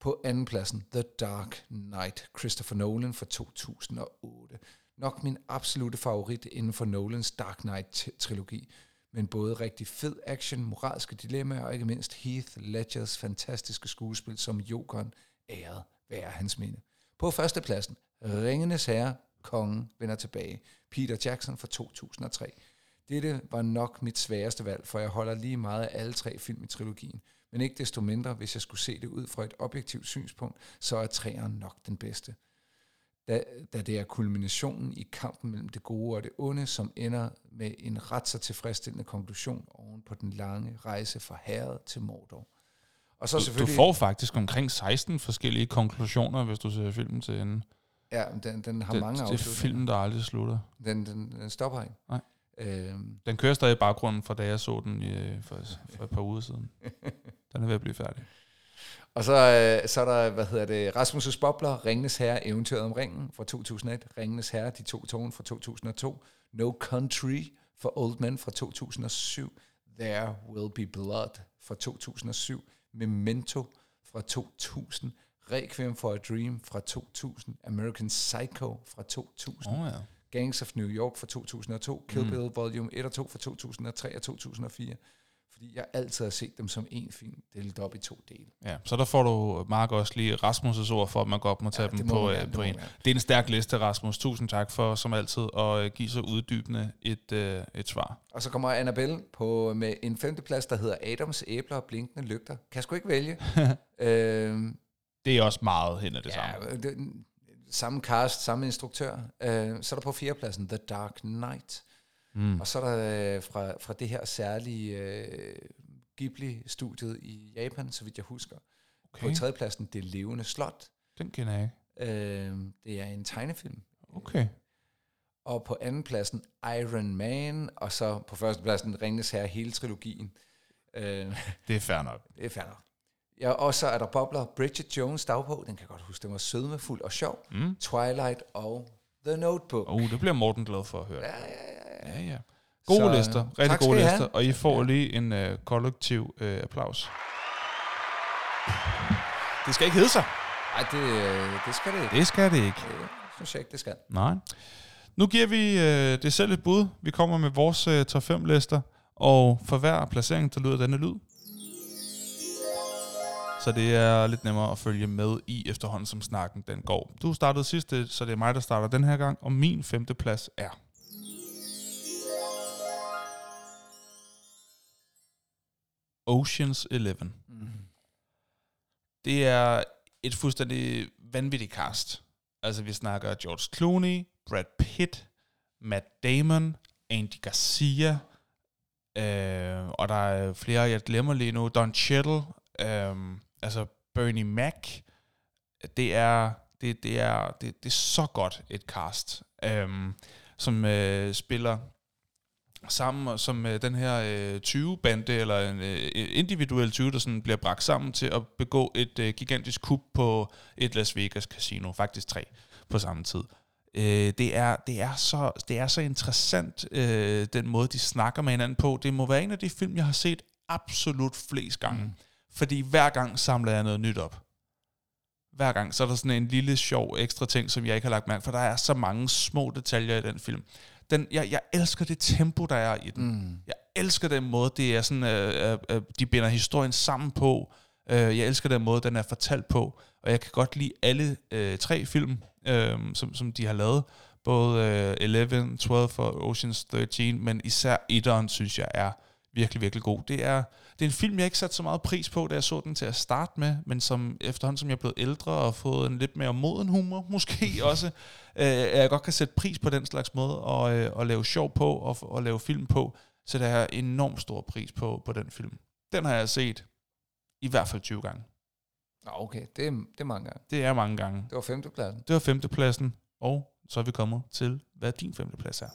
På anden pladsen, The Dark Knight, Christopher Nolan fra 2008. Nok min absolute favorit inden for Nolans Dark Knight-trilogi. Men både rigtig fed action, moralske dilemmaer og ikke mindst Heath Ledgers fantastiske skuespil som Jokeren æret være hans minde. På førstepladsen, Ringenes Herre, Kongen vender tilbage. Peter Jackson fra 2003. Dette var nok mit sværeste valg, for jeg holder lige meget af alle tre film i trilogien. Men ikke desto mindre, hvis jeg skulle se det ud fra et objektivt synspunkt, så er træeren nok den bedste. Da, da det er kulminationen i kampen mellem det gode og det onde, som ender med en ret så tilfredsstillende konklusion oven på den lange rejse fra herret til Mordor. Og så
Du, du
selvfølgelig...
får faktisk omkring 16 forskellige konklusioner, hvis du ser filmen til enden.
Ja, den, den har
Det,
mange
det er
afslutninger.
filmen, der aldrig slutter.
Den, den, den stopper ikke.
Nej.
Øhm,
Den kører stadig i baggrunden fra da jeg så den i, øh, for, for et par uger siden. Den er ved at blive færdig.
Og så, øh, så er der, hvad hedder det, Rasmus' Bobler, Ringenes Herre, Eventyret om Ringen fra 2001, Ringenes Herre, De to tårne fra 2002, No Country for Old Men fra 2007, There Will Be Blood fra 2007, Memento fra 2000, Requiem for a Dream fra 2000, American Psycho fra 2000,
Åh oh, ja.
Gangs of New York fra 2002, Kill Bill Volume 1 og 2 fra 2003 og 2004. Fordi jeg altid har set dem som en film, delt op i to dele.
ja. Så der får du, Mark, også lige Rasmus' ord for, at man godt må tage
Ja,
dem på, øh,
gerne,
på en.
gerne.
Det er en stærk liste, Rasmus. Tusind tak for, som altid, at øh, give så uddybende et, øh, et svar.
Og så kommer Annabelle på med en femteplads, der hedder Adams æbler og blinkende lygter. Kan sgu ikke vælge. øhm,
Det er også meget hen af det
ja,
samme.
det, samme cast, samme instruktør. Øh, så er der på fjerdepladsen The Dark Knight.
Mm.
Og så er der øh, fra, fra det her særlige øh, Ghibli-studiet i Japan, så vidt jeg husker. Okay. På tredjepladsen Det Levende Slot.
Den kender jeg ikke.
Øh, det er en tegnefilm.
Okay.
Og på andenpladsen Iron Man, og så på førstepladsen Ringnes Herre, hele trilogien. Øh,
Det er fair nok.
det er fair nok. Ja, og så er der bobler Bridget Jones dagbog, den kan jeg godt huske, den var sødmefuld og sjov.
Mm.
Twilight og The Notebook.
Oh, det bliver Morten glad for at høre.
Ja, ja, ja, ja.
Ja, ja. Gode
Så,
lister. Rigtig gode
have.
lister. Og I får lige en øh, kollektiv øh, applaus. Det skal ikke hedde sig.
Ej, det, øh, det skal det ikke.
Det skal det ikke.
Det synes jeg ikke, det skal.
Nej. Nu giver vi øh, det selv et bud. Vi kommer med vores øh, top 5 lister, og for hver placering, der lyder denne lyd. Så det er lidt nemmere at følge med i efterhånden, som snakken den går. Du startede sidste, så det er mig, der starter den her gang, og min femte plads er... Oceans 11.
Mm.
Det er et fuldstændig vanvittigt cast. Altså, vi snakker George Clooney, Brad Pitt, Matt Damon, Andy Garcia, øh, og der er flere, jeg glemmer lige nu, Don Cheadle, øh, altså Bernie Mac. Det er, det, det er, det, det er så godt et cast, øhm, som øh, spiller sammen som øh, den her øh, 20-bande, eller en øh, individuel 20, der sådan bliver bragt sammen til at begå et øh, gigantisk kup på et Las Vegas casino, faktisk tre på samme tid. Øh, det, er, det, er så, det er så interessant, øh, den måde, de snakker med hinanden på. Det må være en af de film, jeg har set absolut flest gange. Mm. Fordi hver gang samler jeg noget nyt op. Hver gang, så er der sådan en lille sjov ekstra ting, som jeg ikke har lagt mærke for der er så mange små detaljer i den film. Den, jeg, jeg elsker det tempo, der er i den.
Mm.
Jeg elsker den måde, det er sådan, øh, øh, øh, de binder historien sammen på. Øh, jeg elsker den måde, den er fortalt på. Og jeg kan godt lide alle øh, tre film, øh, som, som de har lavet. Både øh, 11, 12 og Ocean's 13, men især etteren, synes jeg, er virkelig, virkelig god. Det er, det er en film, jeg ikke satte så meget pris på, da jeg så den til at starte med, men som efterhånden, som jeg er blevet ældre og fået en lidt mere moden humor, måske også, øh, jeg godt kan sætte pris på den slags måde og, øh, og lave sjov på og, og lave film på, så der er enormt stor pris på, på den film. Den har jeg set i hvert fald 20 gange.
Okay, det er, det er mange gange.
Det er mange gange.
Det var femtepladsen.
Det var femtepladsen, og så er vi kommet til, hvad din femteplads er.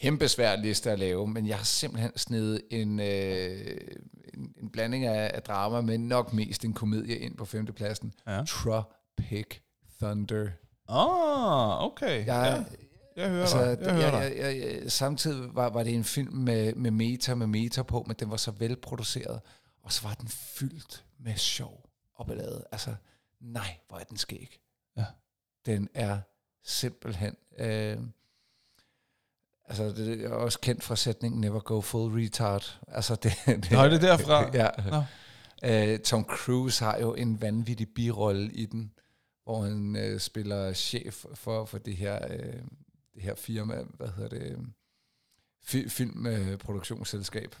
Kæmpe svær liste at lave, men jeg har simpelthen snedet en, øh, en, en blanding af, af drama, men nok mest en komedie ind på femtepladsen.
Ja.
Tropic Thunder.
Ah, okay.
Jeg,
ja, jeg hører
altså,
dig. Jeg hører
jeg, jeg, jeg, jeg, samtidig var, var det en film med, med meta, med meta på, men den var så velproduceret, og så var den fyldt med sjov og ballade. Altså, nej, hvor er den skæg.
Ja.
Den er simpelthen... Øh, altså, det er også kendt fra sætningen Never go full retard. Altså, det, det,
Nå, er det derfra?
ja.
Nå.
Øh, Tom Cruise har jo en vanvittig birolle i den, hvor han øh, spiller chef for, for det her, øh, det her firma, hvad hedder det, fi, filmproduktionsselskab.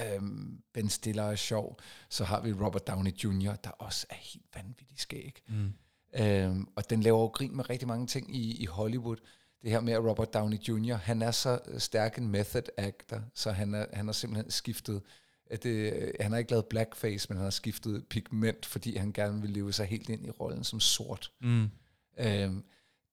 Øhm, ben Stiller er sjov. Så har vi Robert Downey Jr., der også er helt vanvittig skæg.
Mm.
Øhm, og den laver jo grin med rigtig mange ting i, i Hollywood. Det her med at Robert Downey Jr., han er så stærk en method actor, så han, er, han har simpelthen skiftet, at det, han har ikke lavet blackface, men han har skiftet pigment, fordi han gerne vil leve sig helt ind i rollen som sort.
Mm.
Øhm,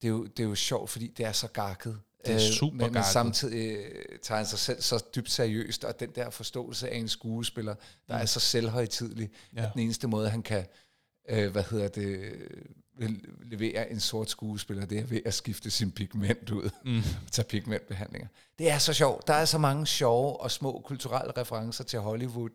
det, er jo, det er jo sjovt, fordi det er så gakket.
Det er super
men, men samtidig øh, tager han sig selv så dybt seriøst, og den der forståelse af en skuespiller, der mm. er så selvhøjtidlig,
ja.
at den eneste måde, han kan øh, hvad hedder det, øh, levere en sort skuespiller, det er ved at skifte sin pigment ud,
Mm.
tage pigmentbehandlinger. Det er så sjovt. Der er så mange sjove og små kulturelle referencer til Hollywood,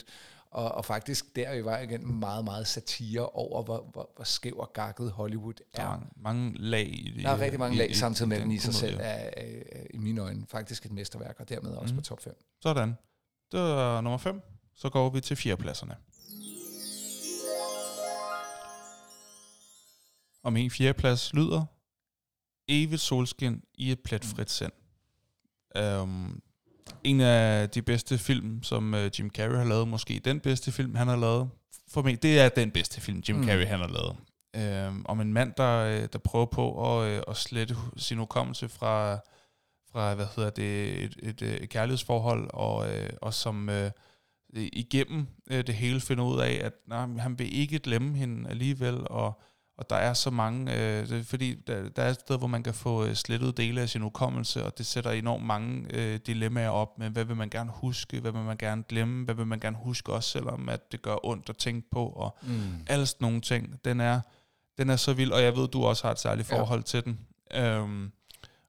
og, og faktisk der er vi vej igen meget, meget satire over, hvor, hvor, hvor skæv og gakket Hollywood
Der er
er.
mange, lag i det.
Der er rigtig mange
i-
lag
i-
samtidig med
i
den i sig selv, er, er, er i mine øjne faktisk et mesterværk, og dermed også
Mhm.
på top 5.
Sådan. Det var nummer 5. Så går vi til fjerdepladserne. Og min fjerdeplads lyder Evigt solskin i et pletfrit sind. Um, en af de bedste film, som uh, Jim Carrey har lavet, måske den bedste film, han har lavet. For mig, det er den bedste film, Jim
Mm.
Carrey han har lavet. Um, om en mand, der, øh, der prøver på at, øh, at slette sin hukommelse fra, fra hvad hedder det, et, et, et kærlighedsforhold, og, og som øh, igennem det hele finder ud af, at nej, han vil ikke glemme hende alligevel, og, og der er så mange, øh, det, fordi der, der er et sted, hvor man kan få øh, slettet dele af sin hukommelse, og det sætter enormt mange øh, dilemmaer op med, hvad vil man gerne huske, hvad vil man gerne glemme, hvad vil man gerne huske også, selvom at det gør ondt at tænke på, og
Mm.
alle sådan nogle ting. Den er, den er så vild, og jeg ved, du også har et særligt
Ja.
forhold til den. Øhm,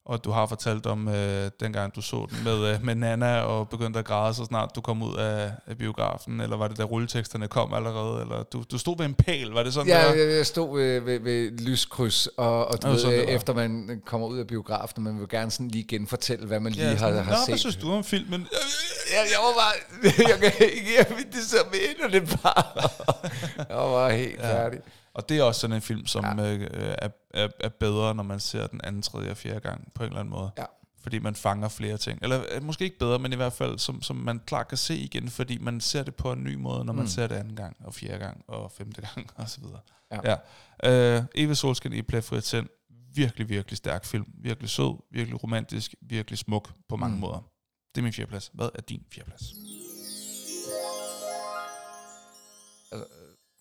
og du har fortalt om, øh, dengang du så den med, øh, med Nana, og begyndte at græde, så snart du kom ud af, af biografen, eller var det da rulleteksterne kom allerede, eller du, du stod ved en pæl, var det sådan,
Ja,
der?
jeg, jeg stod ved, ved, ved lyskryds, og, og du ved,
sådan
efter man kommer ud af biografen, man vil gerne sådan lige genfortælle, hvad man lige
Ja,
har,
sådan,
har
Nå,
set.
hvad synes du om filmen?
Jeg, jeg var bare, jeg kan ikke, jeg det så med, det bare. jeg var helt
Ja.
færdig.
Og det er også sådan en film, som
Ja.
ja. øh, er, er, er bedre, når man ser den anden, tredje og fjerde gang, på en eller anden måde.
Ja.
Fordi man fanger flere ting. Eller øh, måske ikke bedre, men i hvert fald, som, som man klart kan se igen, fordi man ser det på en ny måde, når man
Mm.
ser det anden gang, og fjerde gang, og femte gang, og så videre.
Ja.
ja. Øh, Eve Solskin i Plæfri Sind. Virkelig, virkelig stærk film. Virkelig sød, virkelig romantisk, virkelig smuk på mange
Mm.
måder. Det er min fjerdeplads. Hvad er din fjerdeplads?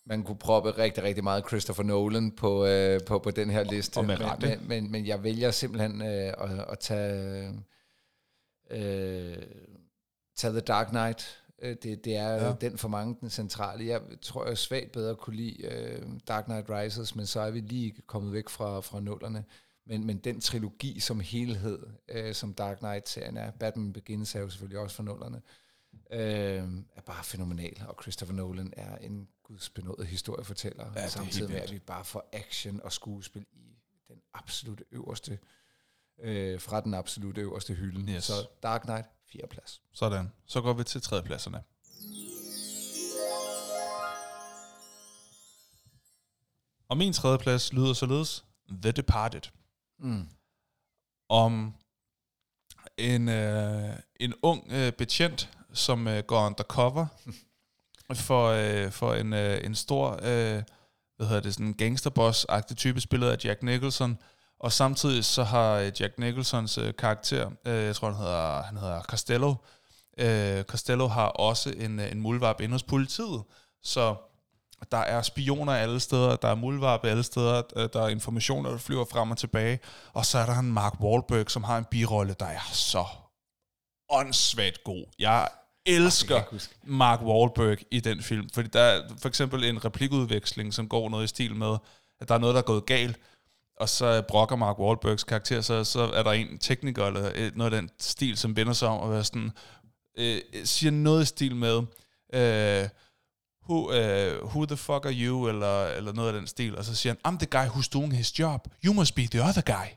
Man kunne proppe rigtig, rigtig meget Christopher Nolan på, øh, på, på den her liste.
og med
men,
rette.
men, men, men jeg vælger simpelthen øh, at, at tage, øh, tage The Dark Knight. Øh, Det, det er
Ja.
den for mange den centrale. Jeg tror, jeg svagt bedre kunne lide øh, Dark Knight Rises, men så er vi lige kommet væk fra, fra nullerne. Men, men den trilogi som helhed, øh, som Dark Knight-serien er, Batman Begins er jo selvfølgelig også fra nullerne, øh, er bare fænomenal. Og Christopher Nolan er en gudsbenået historiefortæller,
er
ja, samtidig med, at vi bare får action og skuespil i den absolute øverste, øh, fra den absolute øverste hylde.
Yes.
Så Dark Knight, fjerde plads.
Sådan. Så går vi til tredjepladserne. Og min tredjeplads lyder således The Departed.
Mm.
Om en, øh, en ung øh, betjent, som øh, går undercover for, øh, for en, øh, en stor øh, hvad hedder det, sådan gangsterboss-agtig type, spillet af Jack Nicholson. Og samtidig så har øh, Jack Nicholsons øh, karakter, øh, jeg tror han hedder, han hedder Costello, øh, Costello har også en, øh, en mulvarp inde hos politiet. Så der er spioner alle steder, der er muldvarpe alle steder, øh, der er informationer, der flyver frem og tilbage. Og så er der en Mark Wahlberg, som har en birolle, der er så åndssvagt god. Jeg elsker
jeg ikke huske.
Mark Wahlberg i den film. Fordi der er for eksempel en replikudveksling, som går noget i stil med, at der er noget, der er gået galt, og så brokker Mark Wahlbergs karakter, så, så er der en tekniker, eller noget af den stil, som vender sig om, og være sådan, øh, siger noget i stil med, øh, who, uh, who the fuck are you, eller, eller noget af den stil, og så siger han, I'm the guy who's doing his job. You must be the other guy.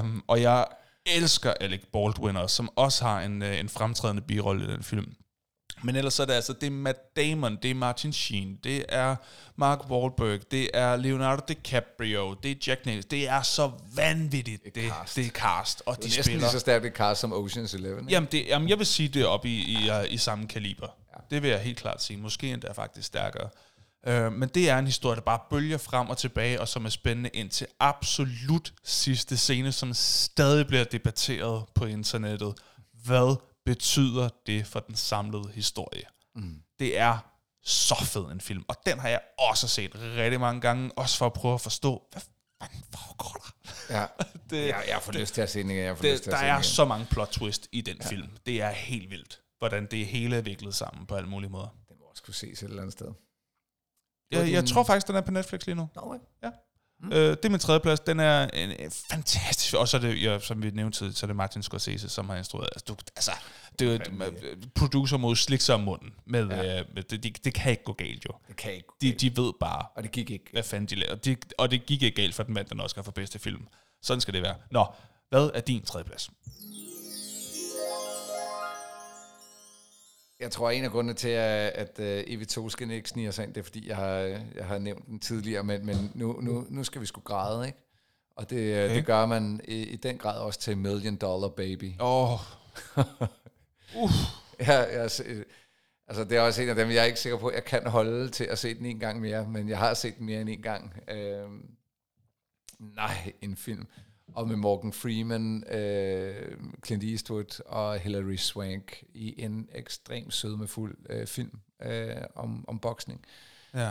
um, og jeg elsker Alec Baldwin også, som også har en, øh, en fremtrædende birolle i den film. Men ellers er det altså, det er Matt Damon, det er Martin Sheen, det er Mark Wahlberg, det er Leonardo DiCaprio, det er Jack Nicholson. Det er så vanvittigt, det, det,
cast.
det er cast. Og
Det
de
er næsten
spiller...
lige så stærkt et cast som Ocean's Eleven. ikke?
Jamen, det, jamen, jeg vil sige, det er oppe i, i, uh, i samme kaliber. Ja. Det vil jeg helt klart sige. Måske endda faktisk stærkere. Uh, men det er en historie, der bare bølger frem og tilbage, og som er spændende indtil absolut sidste scene, som stadig bliver debatteret på internettet. Hvad betyder det for den samlede historie? Mm. Det er så fed en film, og den har jeg også set rigtig mange gange, også for at prøve at forstå, hvad fanden foregår der?
Ja.
Det,
Jeg, jeg får lyst til at se den igen. Jeg får lyst
det,
til
der
at se
er
igen.
så mange plot twist i den ja. film. Det er helt vildt, hvordan det hele er viklet sammen på alle mulige måder.
Den må også kunne ses et eller andet sted.
Jeg, jeg tror faktisk, den er på Netflix lige nu.
Nå, okay.
Ja. Mm. Øh, det er min tredje plads. Den er en, en fantastisk... Og så er det, ja, som vi nævnte tidligere, så er det Martin Scorsese, som har instrueret. Altså, du, altså det er jo et, producer må jo slikke sig om munden. Med, ja. Øh, med det, det, det kan ikke gå galt jo.
Det kan ikke.
De, de ved bare,
Og det gik ikke.
hvad fanden de laver. De, og det gik ikke galt, for den vandt den Oscar for bedste film. Sådan skal det være. Nå, hvad er din tredje plads?
Jeg tror, en af grundene til, at, at Evie Tosken ikke sniger sig ind, det er, fordi jeg har, jeg har nævnt den tidligere, men, men nu, nu, nu skal vi sgu græde, ikke? Og det, okay. det gør man i, i den grad også til Million Dollar Baby.
Åh, oh,
Ja, jeg, altså det er også en af dem, jeg er ikke sikker på, at jeg kan holde til at se den en gang mere, men jeg har set den mere end en gang. Øhm, nej, en film. Og med Morgan Freeman, øh, Clint Eastwood og Hilary Swank i en ekstremt sødmefuld øh, film øh, om, om boksning
ja.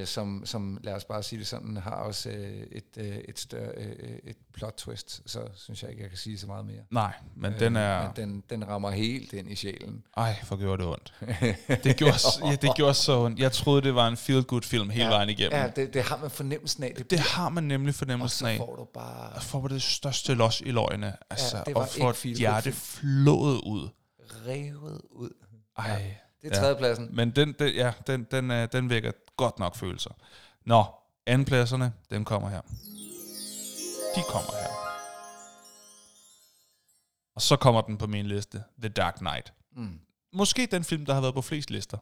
Øh, som, som, lad os bare sige det sådan, har også øh, et, øh, et, større, øh, et plot twist, så synes jeg ikke, jeg kan sige så meget mere.
Nej, men øh, den er...
Men den, den rammer helt ind i sjælen.
Ej, for gjorde det ondt. Det gjorde, ja, det gjorde så ondt. Jeg troede, det var en feel-good film hele vejen igennem.
Ja, det, det har man fornemmelsen af. Det,
Det har man nemlig
og
fornemmelsen
så
af.
får du bare
Og får det største los i løgene. Altså,
det var
og får et hjerte flået ud.
revet ud.
Ej.
Det er tredjepladsen.
Men den, den, ja, den, den, øh, den vækker godt nok følelser. Nå, andenpladserne, dem kommer her. De kommer her. Og så kommer den på min liste, The Dark Knight.
Mm.
Måske den film, der har været på flest lister.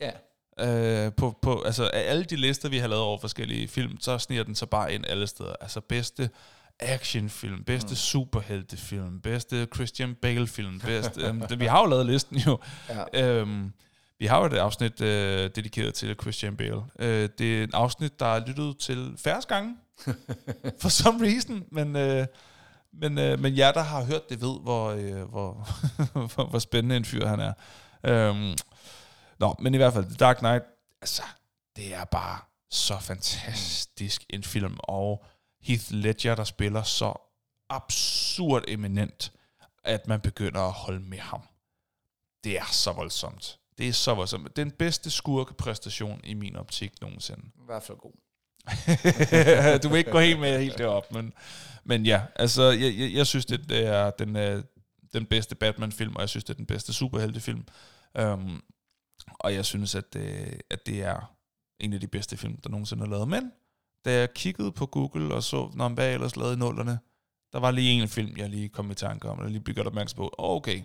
Ja.
Øh, på, på, altså af alle de lister, vi har lavet over forskellige film, så sniger den så bare ind alle steder. Altså bedste actionfilm, bedste mm. superheltefilm, bedste Christian Bale-film, bedste... øhm, det, vi har jo lavet listen jo.
Ja.
Øhm, vi har jo et afsnit øh, dedikeret til Christian Bale. Øh, det er et afsnit, der er lyttet til færre gange. for some reason. Men, øh, men, øh, men jer, der har hørt det, ved, hvor, øh, hvor, hvor, hvor spændende en fyr han er. Øhm, nå, men i hvert fald, The Dark Knight, altså, det er bare så fantastisk en film. Og Heath Ledger, der spiller så absurd eminent, at man begynder at holde med ham. Det er så voldsomt. Det er så voldsomt. Den bedste skurkepræstation i min optik nogensinde.
I hvert fald god.
du vil ikke gå helt med helt derop, men, men ja, altså, jeg, jeg, jeg synes, det er den, øh, den bedste Batman-film, og jeg synes, det er den bedste superheltefilm. Um, og jeg synes, at, øh, at det er en af de bedste film, der nogensinde er lavet. Men da jeg kiggede på Google og så, når hvad jeg ellers lavede i nullerne, der var lige en film, jeg lige kom i tanke om, og lige blev gjort opmærksom på. Oh, okay,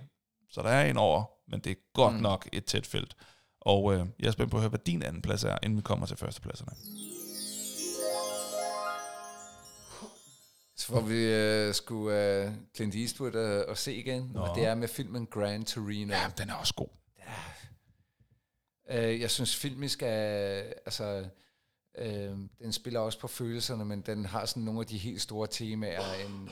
så der er en over, men det er godt mm. Nok et tæt felt. Og øh, jeg er spændt på at høre, hvad din anden plads er, inden vi kommer til førstepladserne.
Så får vi uh, skulle uh, Clint Eastwood uh, og se igen,
Nå.
og det er med filmen Gran Torino.
Ja, den er også god.
Uh, jeg synes filmisk er, altså, uh, den spiller også på følelserne, men den har sådan nogle af de helt store temaer. En,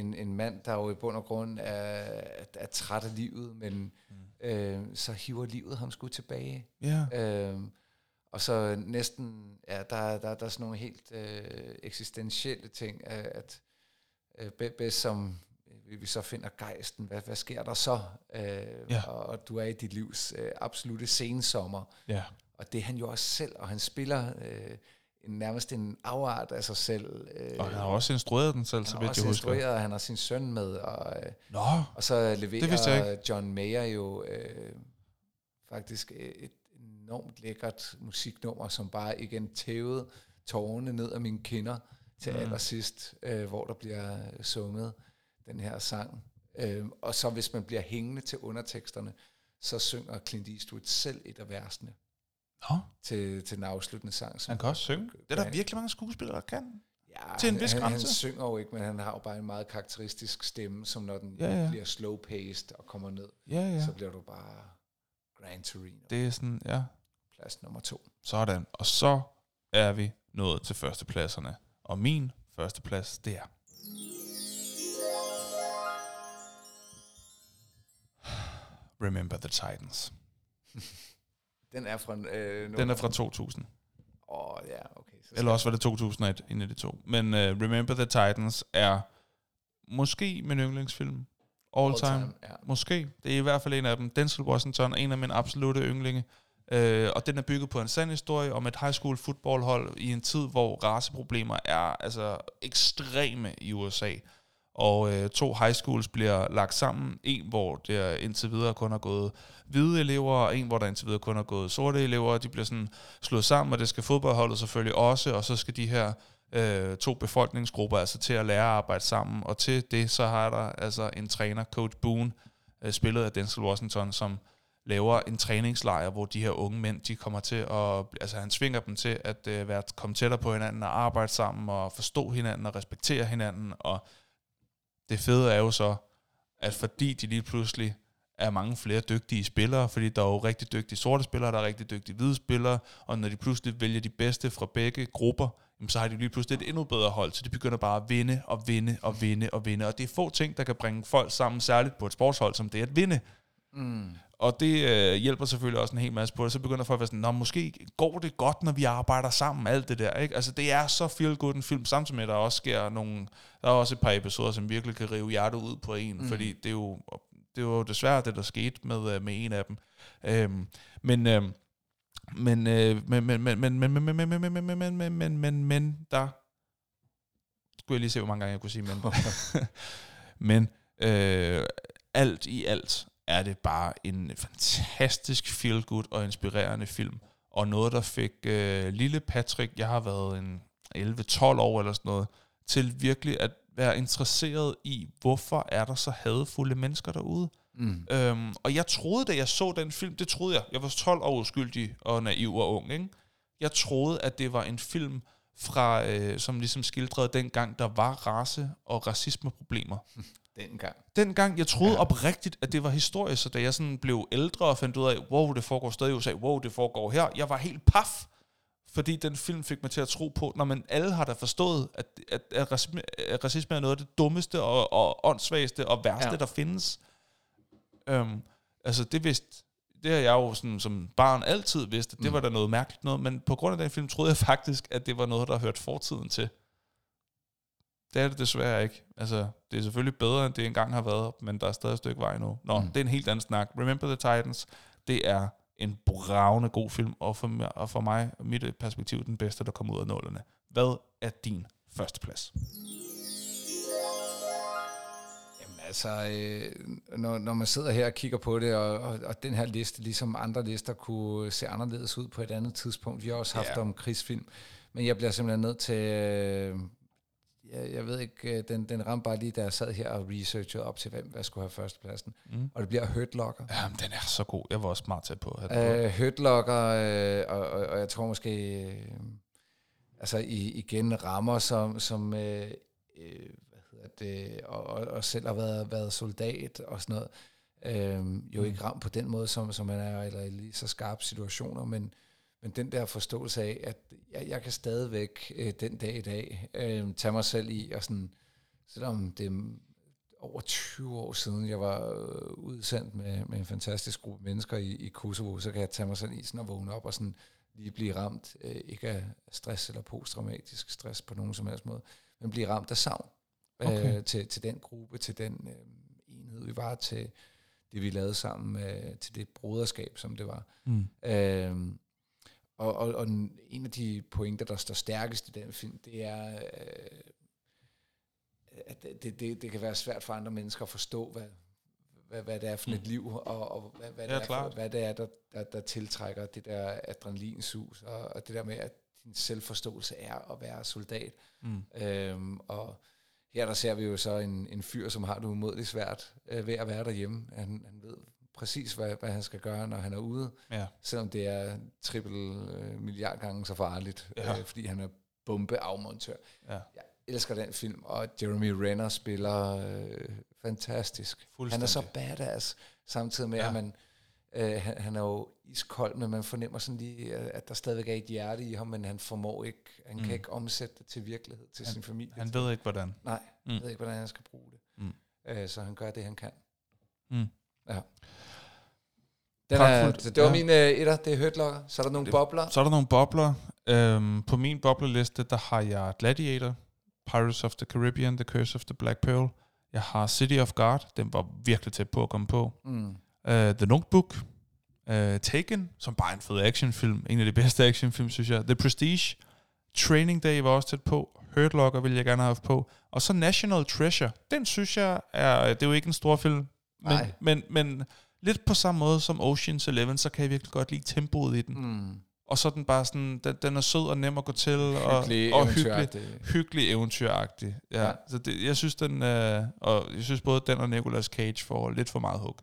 en, en mand, der jo i bund og grund er, er, træt af livet, men mm. uh, så hiver livet ham sgu tilbage.
Ja.
Øhm, og så næsten, ja, der, der, der er sådan nogle helt øh, eksistentielle ting, at, at øh, be- bedst som øh, vi så finder gejsten, hvad, hvad sker der så? Øh,
Ja.
og, og du er i dit livs øh, absolute sensommer.
Ja.
Og det er han jo også selv, og han spiller øh, en, nærmest en afart af sig selv. Øh,
Og han har også instrueret den selv,
han
så
har
vidt
også
jeg husker.
instrueret, og han har sin søn med, og, øh,
Nå,
og så leverer John Mayer jo øh, faktisk øh, et enormt lækkert musiknummer, som bare igen tævede tårerne ned af mine kinder til mm. allersidst, øh, hvor der bliver sunget den her sang. Øh, og så hvis man bliver hængende til underteksterne, så synger Clint Eastwood selv et af versene
Nå,
til, til den afsluttende sang. Som
han kan også synge. Det er der virkelig mange skuespillere, der kan.
Ja,
Til en
han,
vis
han, han
grænse.
synger jo ikke, men han har jo bare en meget karakteristisk stemme, som når den
Ja, ja.
bliver slow-paced og kommer ned,
Ja, ja.
så bliver du bare Gran Torino.
Det er sådan, ja.
Plads nummer to.
Sådan. Og så er vi nået til førstepladserne. Og min førsteplads, det er... Remember the Titans.
Den er fra... Øh,
Den er fra 2000.
Åh, oh, ja, okay. Så
Eller også var det 2001, en af de to. Men uh, Remember the Titans er måske min yndlingsfilm. All,
All
time.
time, ja.
Måske. Det er i hvert fald en af dem. Denzel Washington, en af mine absolute yndlinge. Øh, og den er bygget på en sand historie om et high school footballhold i en tid, hvor raceproblemer er altså ekstreme i USA. Og øh, to high schools bliver lagt sammen. En, hvor der indtil videre kun har gået hvide elever, og en, hvor der indtil videre kun har gået sorte elever. De bliver sådan slået sammen, og det skal fodboldholdet selvfølgelig også. Og så skal de her øh, to befolkningsgrupper altså til at lære at arbejde sammen. Og til det, så har der altså en træner, Coach Boone, øh, spillet af Denzel Washington, som laver en træningslejr, hvor de her unge mænd, de kommer til at, altså han svinger dem til at øh, være, komme tættere på hinanden og arbejde sammen og forstå hinanden og respektere hinanden. Og det fede er jo så, at fordi de lige pludselig er mange flere dygtige spillere, fordi der er jo rigtig dygtige sorte spillere, der er rigtig dygtige hvide spillere, og når de pludselig vælger de bedste fra begge grupper, jamen, så har de lige pludselig et endnu bedre hold, så de begynder bare at vinde og vinde og vinde og vinde, og det er få ting, der kan bringe folk sammen, særligt på et sportshold, som det er at vinde.
Mm.
Og det øh, hjælper selvfølgelig også en hel masse på det. Så begynder folk at være sådan, Nå, måske går det godt, når vi arbejder sammen, alt det der. Ikke? Altså, det er så feel good en film, samtidig med, at der også sker nogle... Der er også et par episoder, som virkelig kan rive hjertet ud på en, mm. fordi det er jo, det er jo desværre det, der skete med, øh, med en af dem. Øhm, men... Øhm, men, øh, men, men, men, men, men, men, men, men, men, men, men, men, men, men, men, der skulle jeg lige se, hvor mange gange jeg kunne sige men. men øh, alt i alt er det bare en fantastisk feel-good og inspirerende film. Og noget, der fik øh, lille Patrick, jeg har været en 11-12 år eller sådan noget, til virkelig at være interesseret i, hvorfor er der så hadfulde mennesker derude.
Mm.
Øhm, og jeg troede, da jeg så den film, det troede jeg. Jeg var 12 år uskyldig og naiv og ung, ikke? Jeg troede, at det var en film, fra, øh, som ligesom skildrede dengang, der var race- og racismeproblemer.
Dengang.
Dengang, jeg troede ja. oprigtigt, at det var historie, så da jeg sådan blev ældre og fandt ud af, wow, det foregår stadig i USA, wow, det foregår her, jeg var helt paf, fordi den film fik mig til at tro på, når man alle har da forstået, at, at, at, racisme, at racisme er noget af det dummeste og, og åndssvageste og værste, ja. Der findes. Øhm, altså, det vidste, det har jeg jo sådan, som barn altid vidst, at det mm. var da noget mærkeligt noget, men på grund af den film troede jeg faktisk, at det var noget, der hørte fortiden til. Det er det desværre ikke. Altså, det er selvfølgelig bedre, end det engang har været, men der er stadig et stykke vej nu. Nå, mm. det er en helt anden snak. Remember the Titans, det er en bravende god film, og for, mig, og for mig, mit perspektiv, den bedste, der kommer ud af nålene. Hvad er din første plads?
Jamen altså, øh, når, når man sidder her og kigger på det, og, og, og den her liste, ligesom andre lister, kunne se anderledes ud på et andet tidspunkt. Vi har også haft
Ja.
om krigsfilm, men jeg bliver simpelthen nødt til... Øh, jeg, jeg ved ikke, øh, den, den ramte bare lige, da jeg sad her og researchede op til, hvem hvad skulle have førstepladsen.
Mm.
Og det bliver Hurt Locker.
Jamen, den er så god. Jeg var også smart til på. at have den.
Øh, øh, og, og, og jeg tror måske, øh, altså i, igen rammer som, som øh, øh, hvad hedder det, og, og, og selv har været, været soldat og sådan noget, øh, jo ikke ramt på den måde, som, som man er, eller i lige så skarpe situationer, men, men den der forståelse af, at jeg, jeg kan stadigvæk øh, den dag i dag øh, tage mig selv i, og sådan, selvom det er over 20 år siden, jeg var øh, udsendt med, med en fantastisk gruppe mennesker i, i Kosovo, så kan jeg tage mig selv i sådan at vågne op og sådan lige blive ramt, øh, ikke af stress eller posttraumatisk stress på nogen som helst måde, men blive ramt af savn
Okay.
øh, til, til den gruppe, til den øh, enhed, vi var, til det, vi lavede sammen, øh, til det broderskab, som det var.
Mm.
Øhm, og, og, og en af de pointer, der står stærkest i den film, det er, øh, at det, det, det, kan være svært for andre mennesker at forstå, hvad, hvad, hvad det er for et liv, og, og hvad, hvad,
Ja,
det er for, hvad det er, der, der, der tiltrækker det der adrenalinsus, og, og det der med, at din selvforståelse er at være soldat.
Mm.
Øhm, og her der ser vi jo så en, en fyr, som har det umådeligt svært øh, ved at være derhjemme. Han, han ved præcis, hvad, hvad han skal gøre, når han er ude,
Ja.
selvom det er trippel øh, milliard gange så farligt,
Ja.
øh, fordi han er bombeafmontør.
Ja.
Jeg elsker den film, og Jeremy Renner spiller øh, fantastisk. Han er så badass, samtidig med,
Ja.
at man, øh, han, han er jo iskold, men man fornemmer sådan lige, øh, at der stadigvæk er et hjerte i ham, men han formår ikke, han mm. Kan ikke omsætte det til virkelighed, til
Han-
sin familie.
Han ved ikke, hvordan.
Nej,
Mm.
mm. ved ikke, hvordan han skal bruge det.
Mm.
Øh, så han gør det, han kan.
Mm.
Ja. Den er, så det var
ja.
min øh, etter, det er Hurt Locker. Så er der nogle
Det-
bobler.
Så er der nogle bobler. Øhm, på min bobleliste, der har jeg Gladiator, Pirates of the Caribbean, The Curse of the Black Pearl. Jeg har City of God, den var virkelig tæt på at komme på.
Mm.
Uh, The Notebook, uh, Taken, som bare er en fed actionfilm. En af de bedste actionfilm, synes jeg. The Prestige, Training Day var også tæt på. Hurt Locker ville jeg gerne have haft på. Og så National Treasure. Den synes jeg er... Det er jo ikke en stor film. Men,
Nej.
men, men lidt på samme måde som Ocean's Eleven, så kan jeg virkelig godt lide tempoet i den.
Mm.
Og så den bare sådan, den, den er sød og nem at gå til, og,
Hyggelig,
og hyggelig, hyggelig eventyragtig. Ja. ja. Så det, jeg synes den, øh, og jeg synes både den og Nicolas Cage får lidt for meget hug.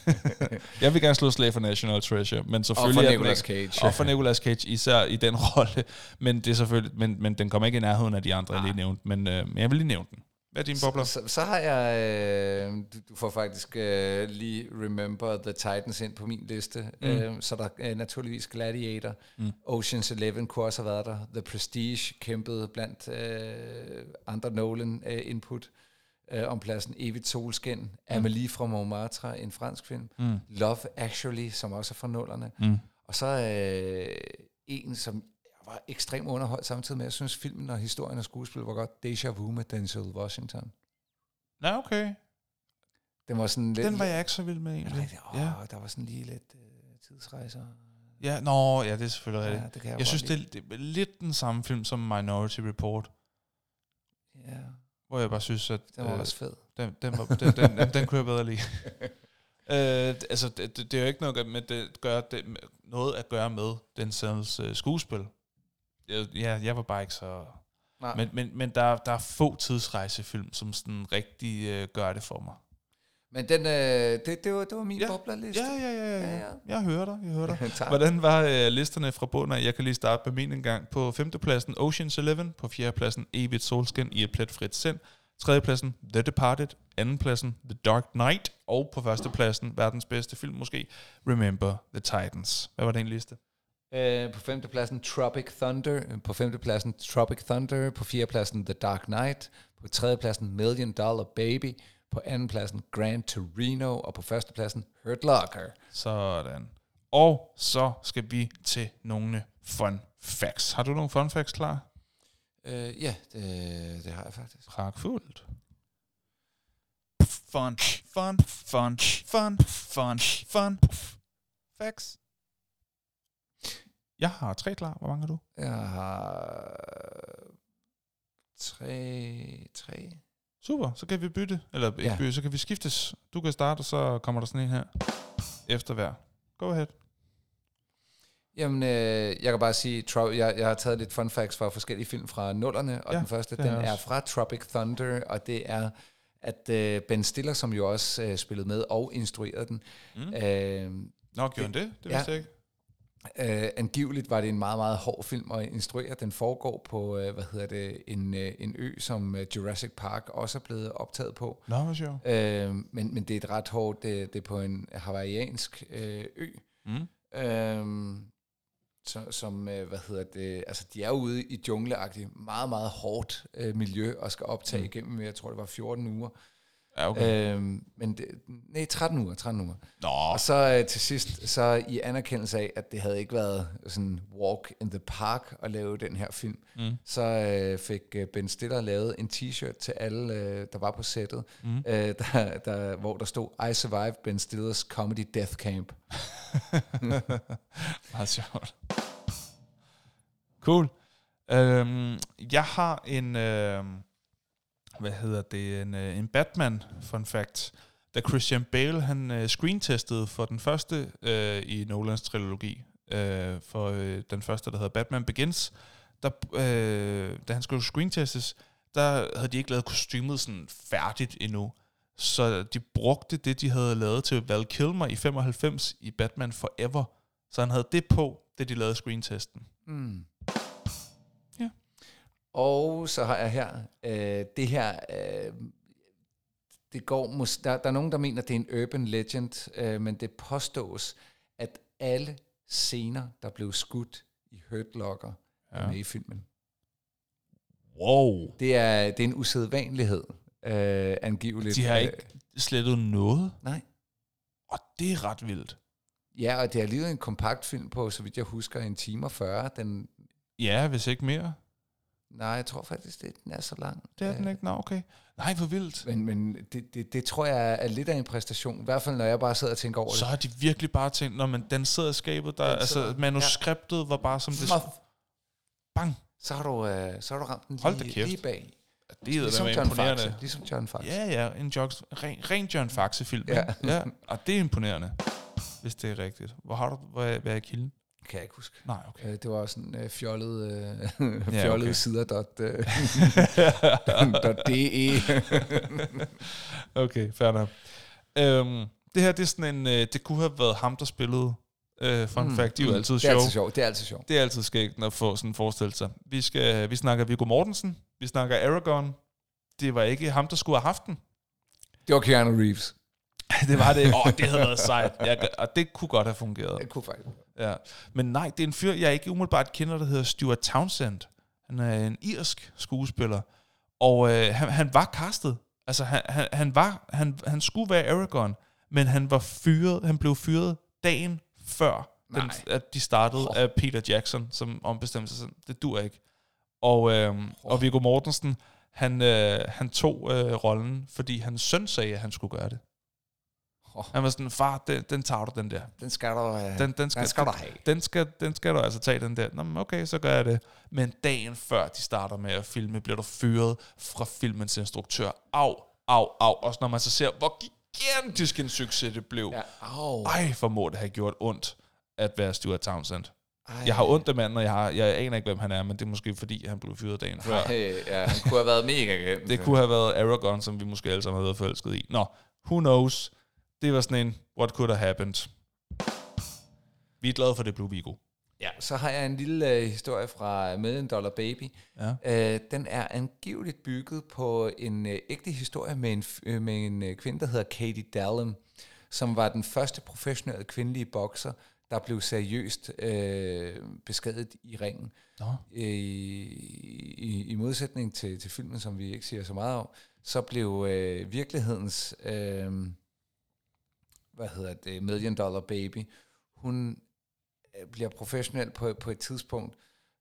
jeg vil gerne slå slag for National Treasure, men
Og
selvfølgelig
for
er den
Nicolas Cage.
og for Nicolas Cage især i den rolle, men det er selvfølgelig, men, men den kommer ikke i nærheden af de andre, jeg lige nævnte, men, øh, men jeg vil lige nævne den. Hvad er dine bobler?
Så, så, så har jeg, øh, du, du får faktisk øh, lige Remember the Titans ind på min liste.
Mm.
Øh, så der er øh, naturligvis Gladiator.
Mm.
Ocean's Eleven kunne også have været der. The Prestige kæmpede blandt øh, andre Nolan-input øh, om pladsen. Evigt Solskin. Mm. Amelie fra Montmartre, en fransk film.
Mm.
Love Actually, som også er fra nullerne.
Mm.
Og så øh, en, som var ekstremt underholdt samtidig med, jeg synes filmen og historien og skuespillet var godt. Deja Vu med Denzel Washington.
Ja, okay.
Den var sådan lidt...
Den var jeg ikke så vild med
Ja,
egentlig.
rigtig, åh,
Ja,
der var sådan lige lidt øh, tidsrejser.
ja nå, ja, det er selvfølgelig
Ja,
rigtigt.
det kan jeg,
Jeg synes,
lide.
det, det er lidt den samme film som Minority Report,
Ja,
hvor jeg bare synes, at
den var
øh,
også fed.
den, den, var, den, den, den, den kunne jeg bedre lide. øh, altså, det, det, det er jo ikke noget med det, gør, det, noget at gøre med den selv øh, skuespil. Jeg, ja, jeg var bare ikke så...
Nej.
Men, men, men der, der er få tidsrejsefilm, som sådan rigtig øh, gør det for mig.
Men den, øh, det, det, var, det var min
Ja.
ja. boblerliste.
Ja, ja, ja, ja.
Ja,
ja. Jeg hører dig, jeg hører dig. Hvordan var øh, listerne fra bunden? Jeg kan lige starte med min en gang. På femtepladsen Ocean's Eleven. På fjerdepladsen Evigt Solskin i et pletfrit sind. Tredjepladsen The Departed. Andenpladsen The Dark Knight. Og på førstepladsen, verdens bedste film måske, Remember the Titans. Hvad var den liste?
Øh, på femtepladsen Tropic Thunder. På femtepladsen Tropic Thunder. På fjerdepladsen The Dark Knight. På tredjepladsen Million Dollar Baby. På andenpladsen Gran Torino. Og på førstepladsen Hurt Locker.
Sådan. Og så skal vi til nogle fun facts. Har du nogle fun facts klar?
Øh, ja, det, det har jeg faktisk.
Pragtfuldt.
Fun, fun, fun, fun, fun, fun.
Facts. Jeg har tre klar. Hvor mange har du?
Jeg har tre, tre.
Super, så kan vi bytte. Eller ikke
Ja.
bytte, så kan vi skiftes. Du kan starte, og så kommer der sådan en her. Efter hver. Go ahead.
Jamen, øh, jeg kan bare sige, tro, jeg, jeg har taget lidt fun facts fra forskellige film fra nullerne, og
Ja,
ja, den første, den
jeg
er
også.
fra Tropic Thunder, og det er, at øh, Ben Stiller, som jo også øh, spillede med og instruerede den,
Mm.
øh,
Nå, gjorde han det? Det
ja.
vidste jeg ikke.
Øh, angiveligt var det en meget, meget hård film at instruere. Den foregår på, øh, hvad hedder det, en, øh, en ø, som øh, Jurassic Park også er blevet optaget på.
Nå, hvor sjovt.
Øh, men, men det er et ret hårdt, det, det er på en hawaiiansk øh, ø.
Mm.
Øhm, så, som, øh, hvad hedder det, altså de er ude i jungleagtigt, meget, meget hårdt øh, miljø, og skal optage
mm.
igennem, jeg tror det var 14 uger.
Ja, okay.
Øhm, men det, nej, 13 uger, 13 uger.
Nå,
Og så øh, til sidst, så i anerkendelse af, at det havde ikke været sådan walk in the park at lave den her film,
mm.
så øh, fik øh, Ben Stiller lavet en t-shirt til alle, øh, der var på sættet,
Mm.
øh, der, der, hvor der stod, I survived Ben Stillers comedy death camp.
Meget sjovt. Cool. Øhm, jeg har en, øhm, hvad hedder det, en, øh, en Batman fun fact. da Christian Bale han øh, screentestede for den første øh, i Nolans trilogi, øh, for øh, den første, der hedder Batman Begins, der, øh, da han skulle screentestes, der havde de ikke lavet kostymet sådan færdigt endnu. Så de brugte det, de havde lavet til Val Kilmer i 95 i Batman Forever. Så han havde det på, det de lavede screentesten.
Mm. Og så har jeg her, øh, det her, øh, det går, der, der er nogen, der mener, det er en urban legend, øh, men det påstås, at alle scener, der blev skudt i Hurt Locker, ja. er med i filmen.
Wow.
Det er, det er en usædvanlighed, øh, angiveligt.
De har
Øh,
ikke slettet noget,
Nej.
og det er ret vildt.
Ja, og det er alligevel en kompakt film på, så vidt jeg husker, en time og 40. Den,
Ja, hvis ikke mere.
Nej, jeg tror faktisk, det, den er så lang.
Det er den
Øh,
ikke. Nå, okay. Nej, hvor vildt.
Men, men det, det, det tror jeg er lidt af en præstation. I hvert fald, når jeg bare sidder og tænker over
Så har de virkelig bare tænkt, når man den sidder i skabet, der, altså manuskriptet var bare som
det.
det... Bang!
Så har du, øh, så har du ramt den
Hold
lige, lige bag.
Det er
Ligesom
da
John
imponerende.
Faxe. Ligesom John Faxe.
Ja, ja, en jokes, ren, ren John Faxe-film.
Ja.
Ja. ja. Og det er imponerende, hvis det er rigtigt. Hvor har du, hvad, er- hvad er kilden?
Kan jeg ikke huske.
Nej, okay.
Øh, Det var sådan øh, fjollet, øh,
Ja,
fjollet
okay.
sider dot, øh, dot de.
okay, fair nok. Øhm, det her, det er sådan en, øh, det kunne have været ham, der spillede øh, Fun mm, Fact. De er jo altid
det er altid sjovt. Det er altid sjovt.
Det er altid skægt at få sådan en forestillelse. Vi, skal, vi snakker Viggo Mortensen, vi snakker Aragorn. Det var ikke ham, der skulle have haft den.
Det var Keanu Reeves.
det var det. Åh, oh, det havde været sejt. Ja, og det kunne godt have fungeret.
Det kunne faktisk.
Ja. Men nej, det er en fyr, jeg ikke umiddelbart kender, der hedder Stuart Townsend. Han er en irsk skuespiller. Og øh, han, han var castet. Altså, han, han, han, var, han, han skulle være Aragorn, men han var fyret, han blev fyret dagen før, den, at de startede
Hov.
af Peter Jackson, som ombestemte sig. sådan, Det dur ikke. Og, øh, og Viggo Mortensen, han, øh, han tog øh, rollen, fordi hans søn sagde, at han skulle gøre det.
Åh.
Han var sådan, far, den, den tager du, den der.
Den skal du, øh,
Den, den, skal,
den skal du have.
Den skal, den skal du altså tage, den der. Nå, men okay, så gør jeg det. Men dagen før de starter med at filme, bliver du fyret fra filmens instruktør. Au, au, au. Også når man så ser, hvor gigantisk en succes det blev.
Ja. Au.
Ej, for må det have gjort ondt at være Stuart Townsend.
Ej.
Jeg har ondt af manden, og jeg, har, jeg aner ikke, hvem han er, men det er måske fordi, han blev fyret dagen før.
Ej, ja, han kunne have været mega glemt.
Det kunne have været Aragorn, som vi måske alle sammen har været forelsket i. Nå, who knows? Det var sådan en, what could have happened? Vi er glade for, det blev Vigo.
Ja, så har jeg en lille øh, historie fra Million Dollar Baby.
Ja.
Øh, den er angiveligt bygget på en øh, ægte historie med en, øh, med en øh, kvinde, der hedder Katie Dallin, som var den første professionelle kvindelige bokser, der blev seriøst øh, beskadiget i ringen.
Nå.
Øh, i, I modsætning til, til filmen, som vi ikke siger så meget om, så blev øh, virkelighedens, øh, hvad hedder det, Million Dollar Baby, hun øh, bliver professionel på, på et tidspunkt,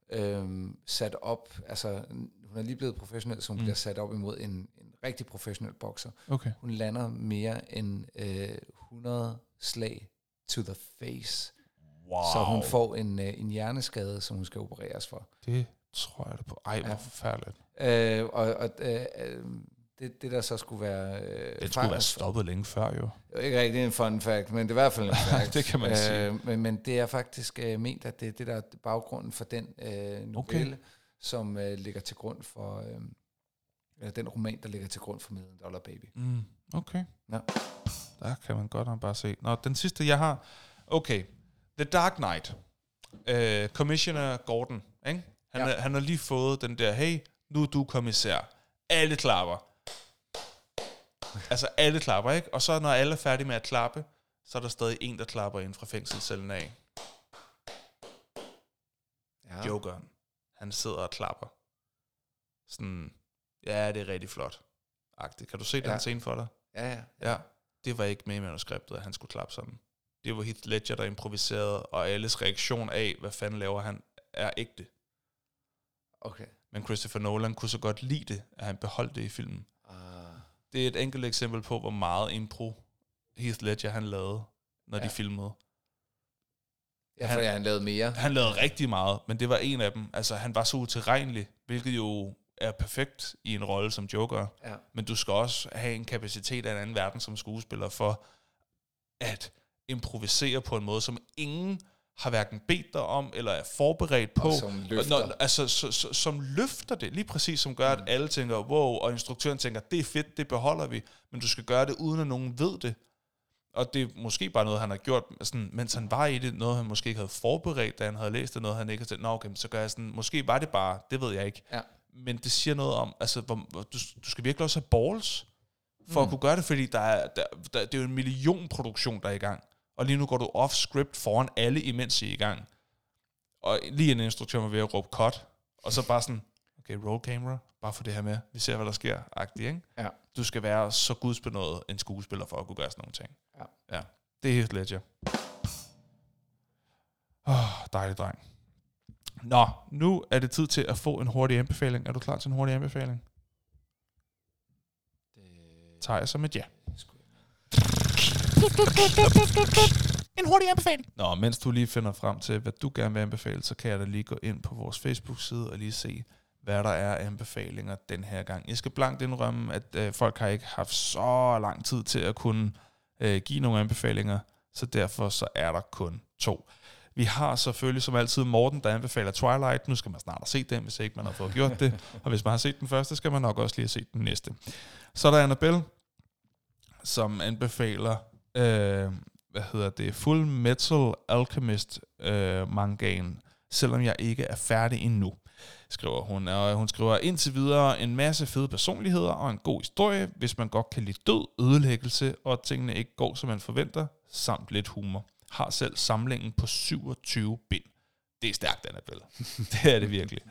øh, sat op, altså hun er lige blevet professionel, så hun mm. bliver sat op imod en, en rigtig professionel bokser.
Okay.
Hun lander mere end øh, 100 slag to the face.
Wow.
Så hun får en, øh, en hjerneskade, som hun skal opereres for.
Det tror jeg da på. Ej, hvor
Ja.
forfærdeligt.
Øh, og og øh, øh, det, det der så skulle være... Øh,
Det skulle være stoppet længe før, jo.
Det er Ikke rigtig en fun fact, men det er i hvert fald en fact.
Det kan man sige.
Øh, men, men det er faktisk øh, ment, at det er det, der er baggrunden for den øh, novelle, okay. som øh, ligger til grund for... Øh, eller den roman, der ligger til grund for Million Dollar Baby.
Mm, okay.
Ja.
Der kan man godt nok bare se. Nå, den sidste, jeg har... Okay. The Dark Knight. Uh, Commissioner Gordon, ikke? Han,
ja.
er, han har lige fået den der, hey, nu er du kommissær. Alle klapper. Altså, alle klapper, ikke? Og så når alle er færdige med at klappe, så er der stadig en, der klapper ind fra fængselscellen af.
Ja.
Jokeren. Han sidder og klapper. Sådan, ja, det er rigtig flot. Agtigt. Kan du se ja. Den scene for dig?
Ja, ja.
Ja. Det var ikke med i manuskriptet, at han skulle klappe sådan. Det var Heath Ledger, der improviserede, og alles reaktion af, hvad fanden laver han, er ægte.
Okay.
Men Christopher Nolan kunne så godt lide det, at han beholdt det i filmen. Det er et enkelt eksempel på, hvor meget impro Heath Ledger han lavede, når ja.
Ja.
de filmede.
ja,
Han-
for han lavede mere.
Han lavede rigtig meget, men det var en af dem. Altså, han var så utilregnelig, hvilket jo er perfekt i en rolle som Joker,
Ja.
men du skal også have en kapacitet af en anden verden som skuespiller for at improvisere på en måde, som ingen har hverken bedt dig om, eller er forberedt på.
Og som løfter.
Når, altså, så, så, som løfter det, lige præcis som gør, at alle tænker, wow, og instruktøren tænker, det er fedt, det beholder vi, men du skal gøre det, uden at nogen ved det. Og det er måske bare noget, han har gjort, sådan, mens han var i det, noget han måske ikke havde forberedt, da han havde læst det, noget han ikke havde tænkt, nå okay, så gør jeg sådan, måske var det bare, det ved jeg ikke.
Ja.
Men det siger noget om, altså, hvor, du, du skal virkelig også have balls, for mm. at kunne gøre det, fordi der er, der, der, det er jo en millionproduktion, der er i gang. Og lige nu går du off-script foran alle, imens I er i gang. Og lige en instruktør var ved at råbe cut, og så bare sådan, okay, roll camera, bare for det her med, vi ser, hvad der sker, agtigt, ikke?
Ja.
Du skal være så gudsbenået en skuespiller for at kunne gøre sådan nogle ting.
Ja.
ja. Det er helt ledger. Åh, oh, dejlig dreng. Nå, nu er det tid til at få en hurtig anbefaling. Er du klar til en hurtig anbefaling? Tager jeg som et ja. En hurtig anbefaling. Nå, mens du lige finder frem til, hvad du gerne vil anbefale, så kan jeg da lige gå ind på vores Facebook-side og lige se, hvad der er af anbefalinger den her gang. Jeg skal blankt indrømme, at øh, folk har ikke haft så lang tid til at kunne øh, give nogle anbefalinger, så derfor så er der kun to. Vi har selvfølgelig som altid Morten, der anbefaler Twilight. Nu skal man snart have set den, hvis ikke man har fået gjort det. Og hvis man har set den første, skal man nok også lige have set den næste. Så er der Annabelle, som anbefaler, øh, hvad hedder det, Full Metal Alchemist øh, mangaen, selvom jeg ikke er færdig endnu, skriver hun. Og hun skriver indtil videre en masse fede personligheder og en god historie, hvis man godt kan lide død, ødelæggelse og tingene ikke går, som man forventer, samt lidt humor. Har selv samlingen på 27 bind. Det er stærkt, Annabelle. det er det virkelig.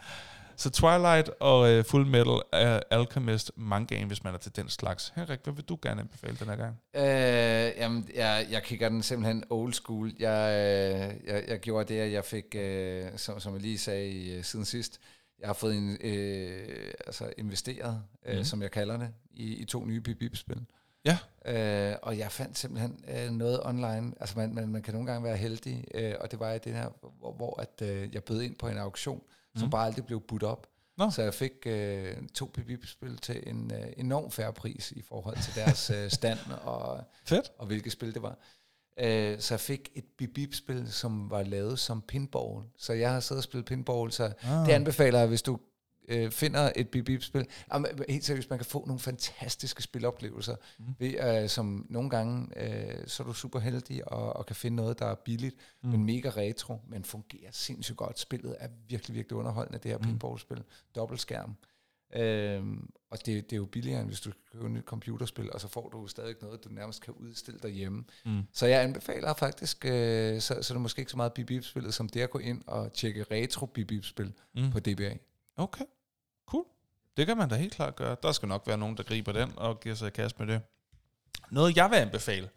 Så Twilight og uh, Full Metal uh, Alchemist mangaen, hvis man er til den slags. Henrik, hvad vil du gerne anbefale den her gang?
Øh, jamen, jeg, jeg kigger den simpelthen old school. Jeg, øh, jeg, jeg gjorde det, at jeg fik, øh, som, som jeg lige sagde i, øh, siden sidst, jeg har fået en, øh, altså investeret, øh, mm. som jeg kalder det, i, i to nye Bip-Bip-spil.
Ja.
Øh, og jeg fandt simpelthen øh, noget online. Altså man, man, man kan nogle gange være heldig, øh, og det var i det her, hvor, hvor at, øh, jeg bød ind på en auktion, mm. som bare aldrig blev budt op.
Nå.
Så jeg fik øh, to Bip-Bip-spil til en øh, enorm færre pris i forhold til deres øh, stand og
Fedt.
og hvilket spil det var. Øh, så jeg fik et bip-bip-spil, som var lavet som pinball. Så jeg har siddet og spillet pinball, så
Ah.
det anbefaler jeg, hvis du øh, finder et bip-bip-spil. Jamen, helt seriøst, man kan få nogle fantastiske spiloplevelser,
Mm.
ved, øh, som nogle gange, øh, så er du super heldig og, og kan finde noget, der er billigt,
Mm.
men mega retro, men fungerer sindssygt godt. Spillet er virkelig, virkelig underholdende, det her
Mm.
pinballspil. Dobbeltskærm. Øhm, og det, det er jo billigere, end hvis du køber et computerspil, og så får du stadig noget, du nærmest kan udstille derhjemme.
Mm.
Så jeg anbefaler faktisk, øh, så, så er det måske ikke så meget bip-bip-spillet, som det at gå ind og tjekke retro bip-bip-spil
Mm.
mm. på DBA.
Okay, cool. Det kan man da helt klart gøre. Der skal nok være nogen, der griber den og giver sig i kast med det. Noget, jeg vil anbefale,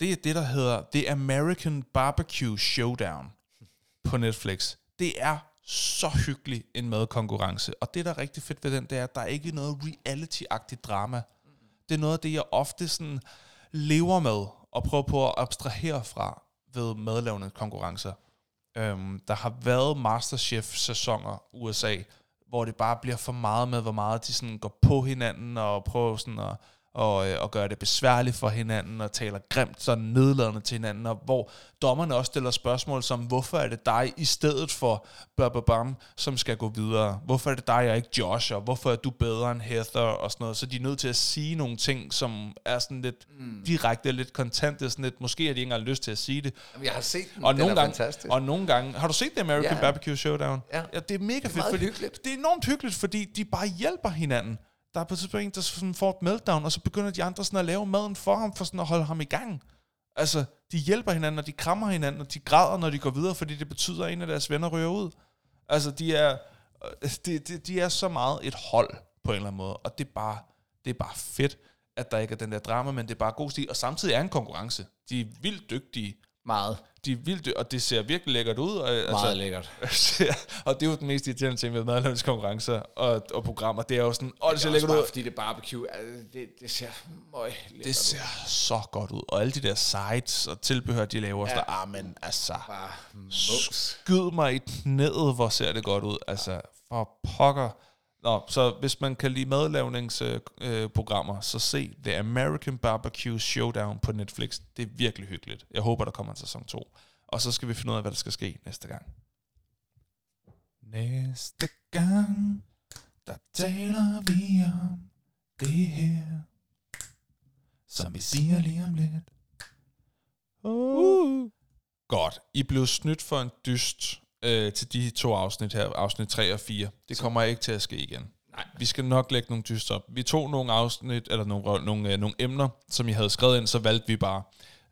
det er det, der hedder The American Barbecue Showdown på Netflix. Det er så hyggelig en madkonkurrence. Og det, der er rigtig fedt ved den, det er, at der er ikke noget reality-agtigt drama. Det er noget af det, jeg ofte sådan lever med og prøver på at abstrahere fra ved madlavende konkurrencer. Øhm, der har været Masterchef-sæsoner USA, hvor det bare bliver for meget med, hvor meget de sådan går på hinanden og prøver sådan at og, øh, og gøre det besværligt for hinanden og taler grimt sådan nedladende til hinanden, og hvor dommerne også stiller spørgsmål som, hvorfor er det dig i stedet for Bababam, som skal gå videre? Hvorfor er det dig og ikke Josh, og hvorfor er du bedre end Heather og sådan noget? Så de er nødt til at sige nogle ting, som er sådan lidt mm. direkte, lidt kontante, sådan lidt, måske har de ikke engang lyst til at sige det,
Jamen, jeg har set den,
og
den
nogle
er
gange,
fantastisk.
Og nogle gange, har du set The American
Ja.
Barbecue Showdown?
Ja.
ja det er mega fedt.
meget
fordi
hyggeligt.
Det er enormt hyggeligt, fordi de bare hjælper hinanden. Der er på et tidspunkt en, der sådan får et meltdown, og så begynder de andre sådan at lave maden for ham, for sådan at holde ham i gang. Altså, de hjælper hinanden, og de krammer hinanden, og de græder, når de går videre, fordi det betyder, at en af deres venner ryger ud. Altså, de er, øh, de, de, de er så meget et hold, på en eller anden måde, og det er bare, det er bare fedt, at der ikke er den der drama, men det er bare god stil, og samtidig er en konkurrence. De er vildt dygtige,
meget,
de er vildt, og det ser virkelig lækkert ud. Og, altså,
meget lækkert.
og det er jo den mest irriterende ting ved madlavningskonkurrencer og, og programmer. Det er jo sådan, åh, det ser
Det er
lækkert
også
ud.
bare, fordi det er barbecue. Altså, det, det ser møg
Det ser så godt ud. Og alle de der sites og tilbehør, de laver, ja.
Ja.
så, ah, men altså,
Bare
skyd mig i knæet, hvor ser det godt ud. Altså, for pokker. Nå, så hvis man kan lide madlavningsprogrammer, øh, så se The American Barbecue Showdown på Netflix. Det er virkelig hyggeligt. Jeg håber, der kommer en sæson 2. Og så skal vi finde ud af, hvad der skal ske næste gang. Næste gang, der taler vi om det her, som vi siger lige om lidt. Uh. Godt. I blev snydt for en dyst øh, til de to afsnit her, afsnit 3 og 4. Det kommer ikke til at ske igen. Nej. Vi skal nok lægge nogle dyst op. Vi tog nogle afsnit, eller nogle, nogle, øh, nogle emner, som I havde skrevet ind, så valgte vi bare.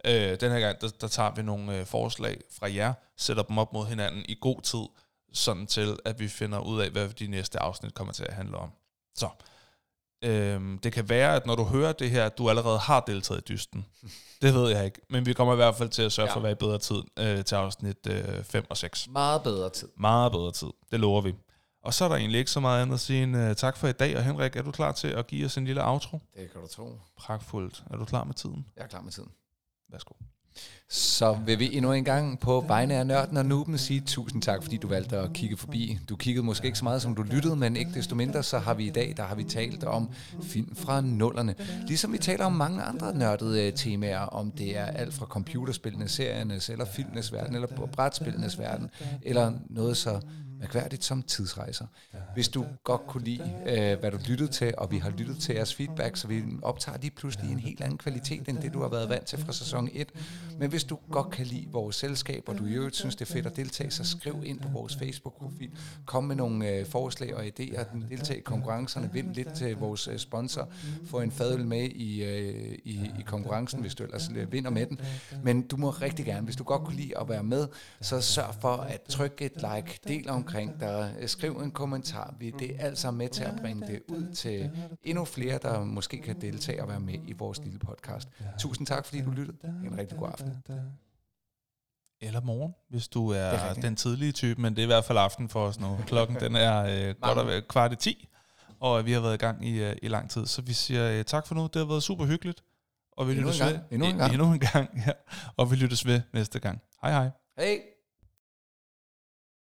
Øh, den her gang, der, der tager vi nogle øh, forslag fra jer, sætter dem op mod hinanden i god tid, sådan til, at vi finder ud af, hvad de næste afsnit kommer til at handle om. Så, Øhm, det kan være, at når du hører det her, at du allerede har deltaget i dysten. Det ved jeg ikke. Men vi kommer i hvert fald til at sørge ja. for at være i bedre tid øh, til afsnit øh, 5 og 6.
Meget bedre tid.
Meget bedre tid. Det lover vi. Og så er der egentlig ikke så meget andet at sige end uh, tak for i dag. Og Henrik, er du klar til at give os en lille outro?
Det kan du tro.
Pragtfuldt. Er du klar med tiden?
Jeg er klar med tiden.
Værsgo.
Så vil vi endnu en gang på vegne af nørden og nuben sige tusind tak, fordi du valgte at kigge forbi. Du kiggede måske ikke så meget, som du lyttede, men ikke desto mindre, så har vi i dag, der har vi talt om film fra nullerne. Ligesom vi taler om mange andre nørdede øh, temaer, om det er alt fra computerspillene, seriernes, eller filmenes verden, eller brætspillenes verden, eller noget så mærkværdigt som tidsrejser. Hvis du godt kunne lide, øh, hvad du lyttede til, og vi har lyttet til jeres feedback, så vi optager lige pludselig en helt anden kvalitet, end det du har været vant til fra sæson 1. Men hvis du godt kan lide vores selskab, og du i øvrigt synes, det er fedt at deltage, så skriv ind på vores Facebook-profil. Kom med nogle øh, forslag og idéer. Deltag i konkurrencerne. Vind lidt til vores øh, sponsor. Få en fadøl med i, øh, i, i konkurrencen, hvis du ellers øh, vinder med den. Men du må rigtig gerne, hvis du godt kunne lide at være med, så sørg for at trykke et like, del omkring dig, skriv en kommentar. Vi det er alt sammen med til at bringe det ud til endnu flere, der måske kan deltage og være med i vores lille podcast. Tusind tak, fordi du lyttede. En rigtig god aften.
Eller morgen, hvis du er, er den tidlige type, men det er i hvert fald aften for os nu. Klokken den er øh, godt og kvart i 10, og vi har været i gang i, øh, i lang tid. Så vi siger øh, tak for nu. Det har været super hyggeligt. Og vi
endnu
lyttes
en gang.
ved
Endnu en gang.
Endnu en gang ja. Og vi lyttes ved næste gang. Hej hej.
Hej.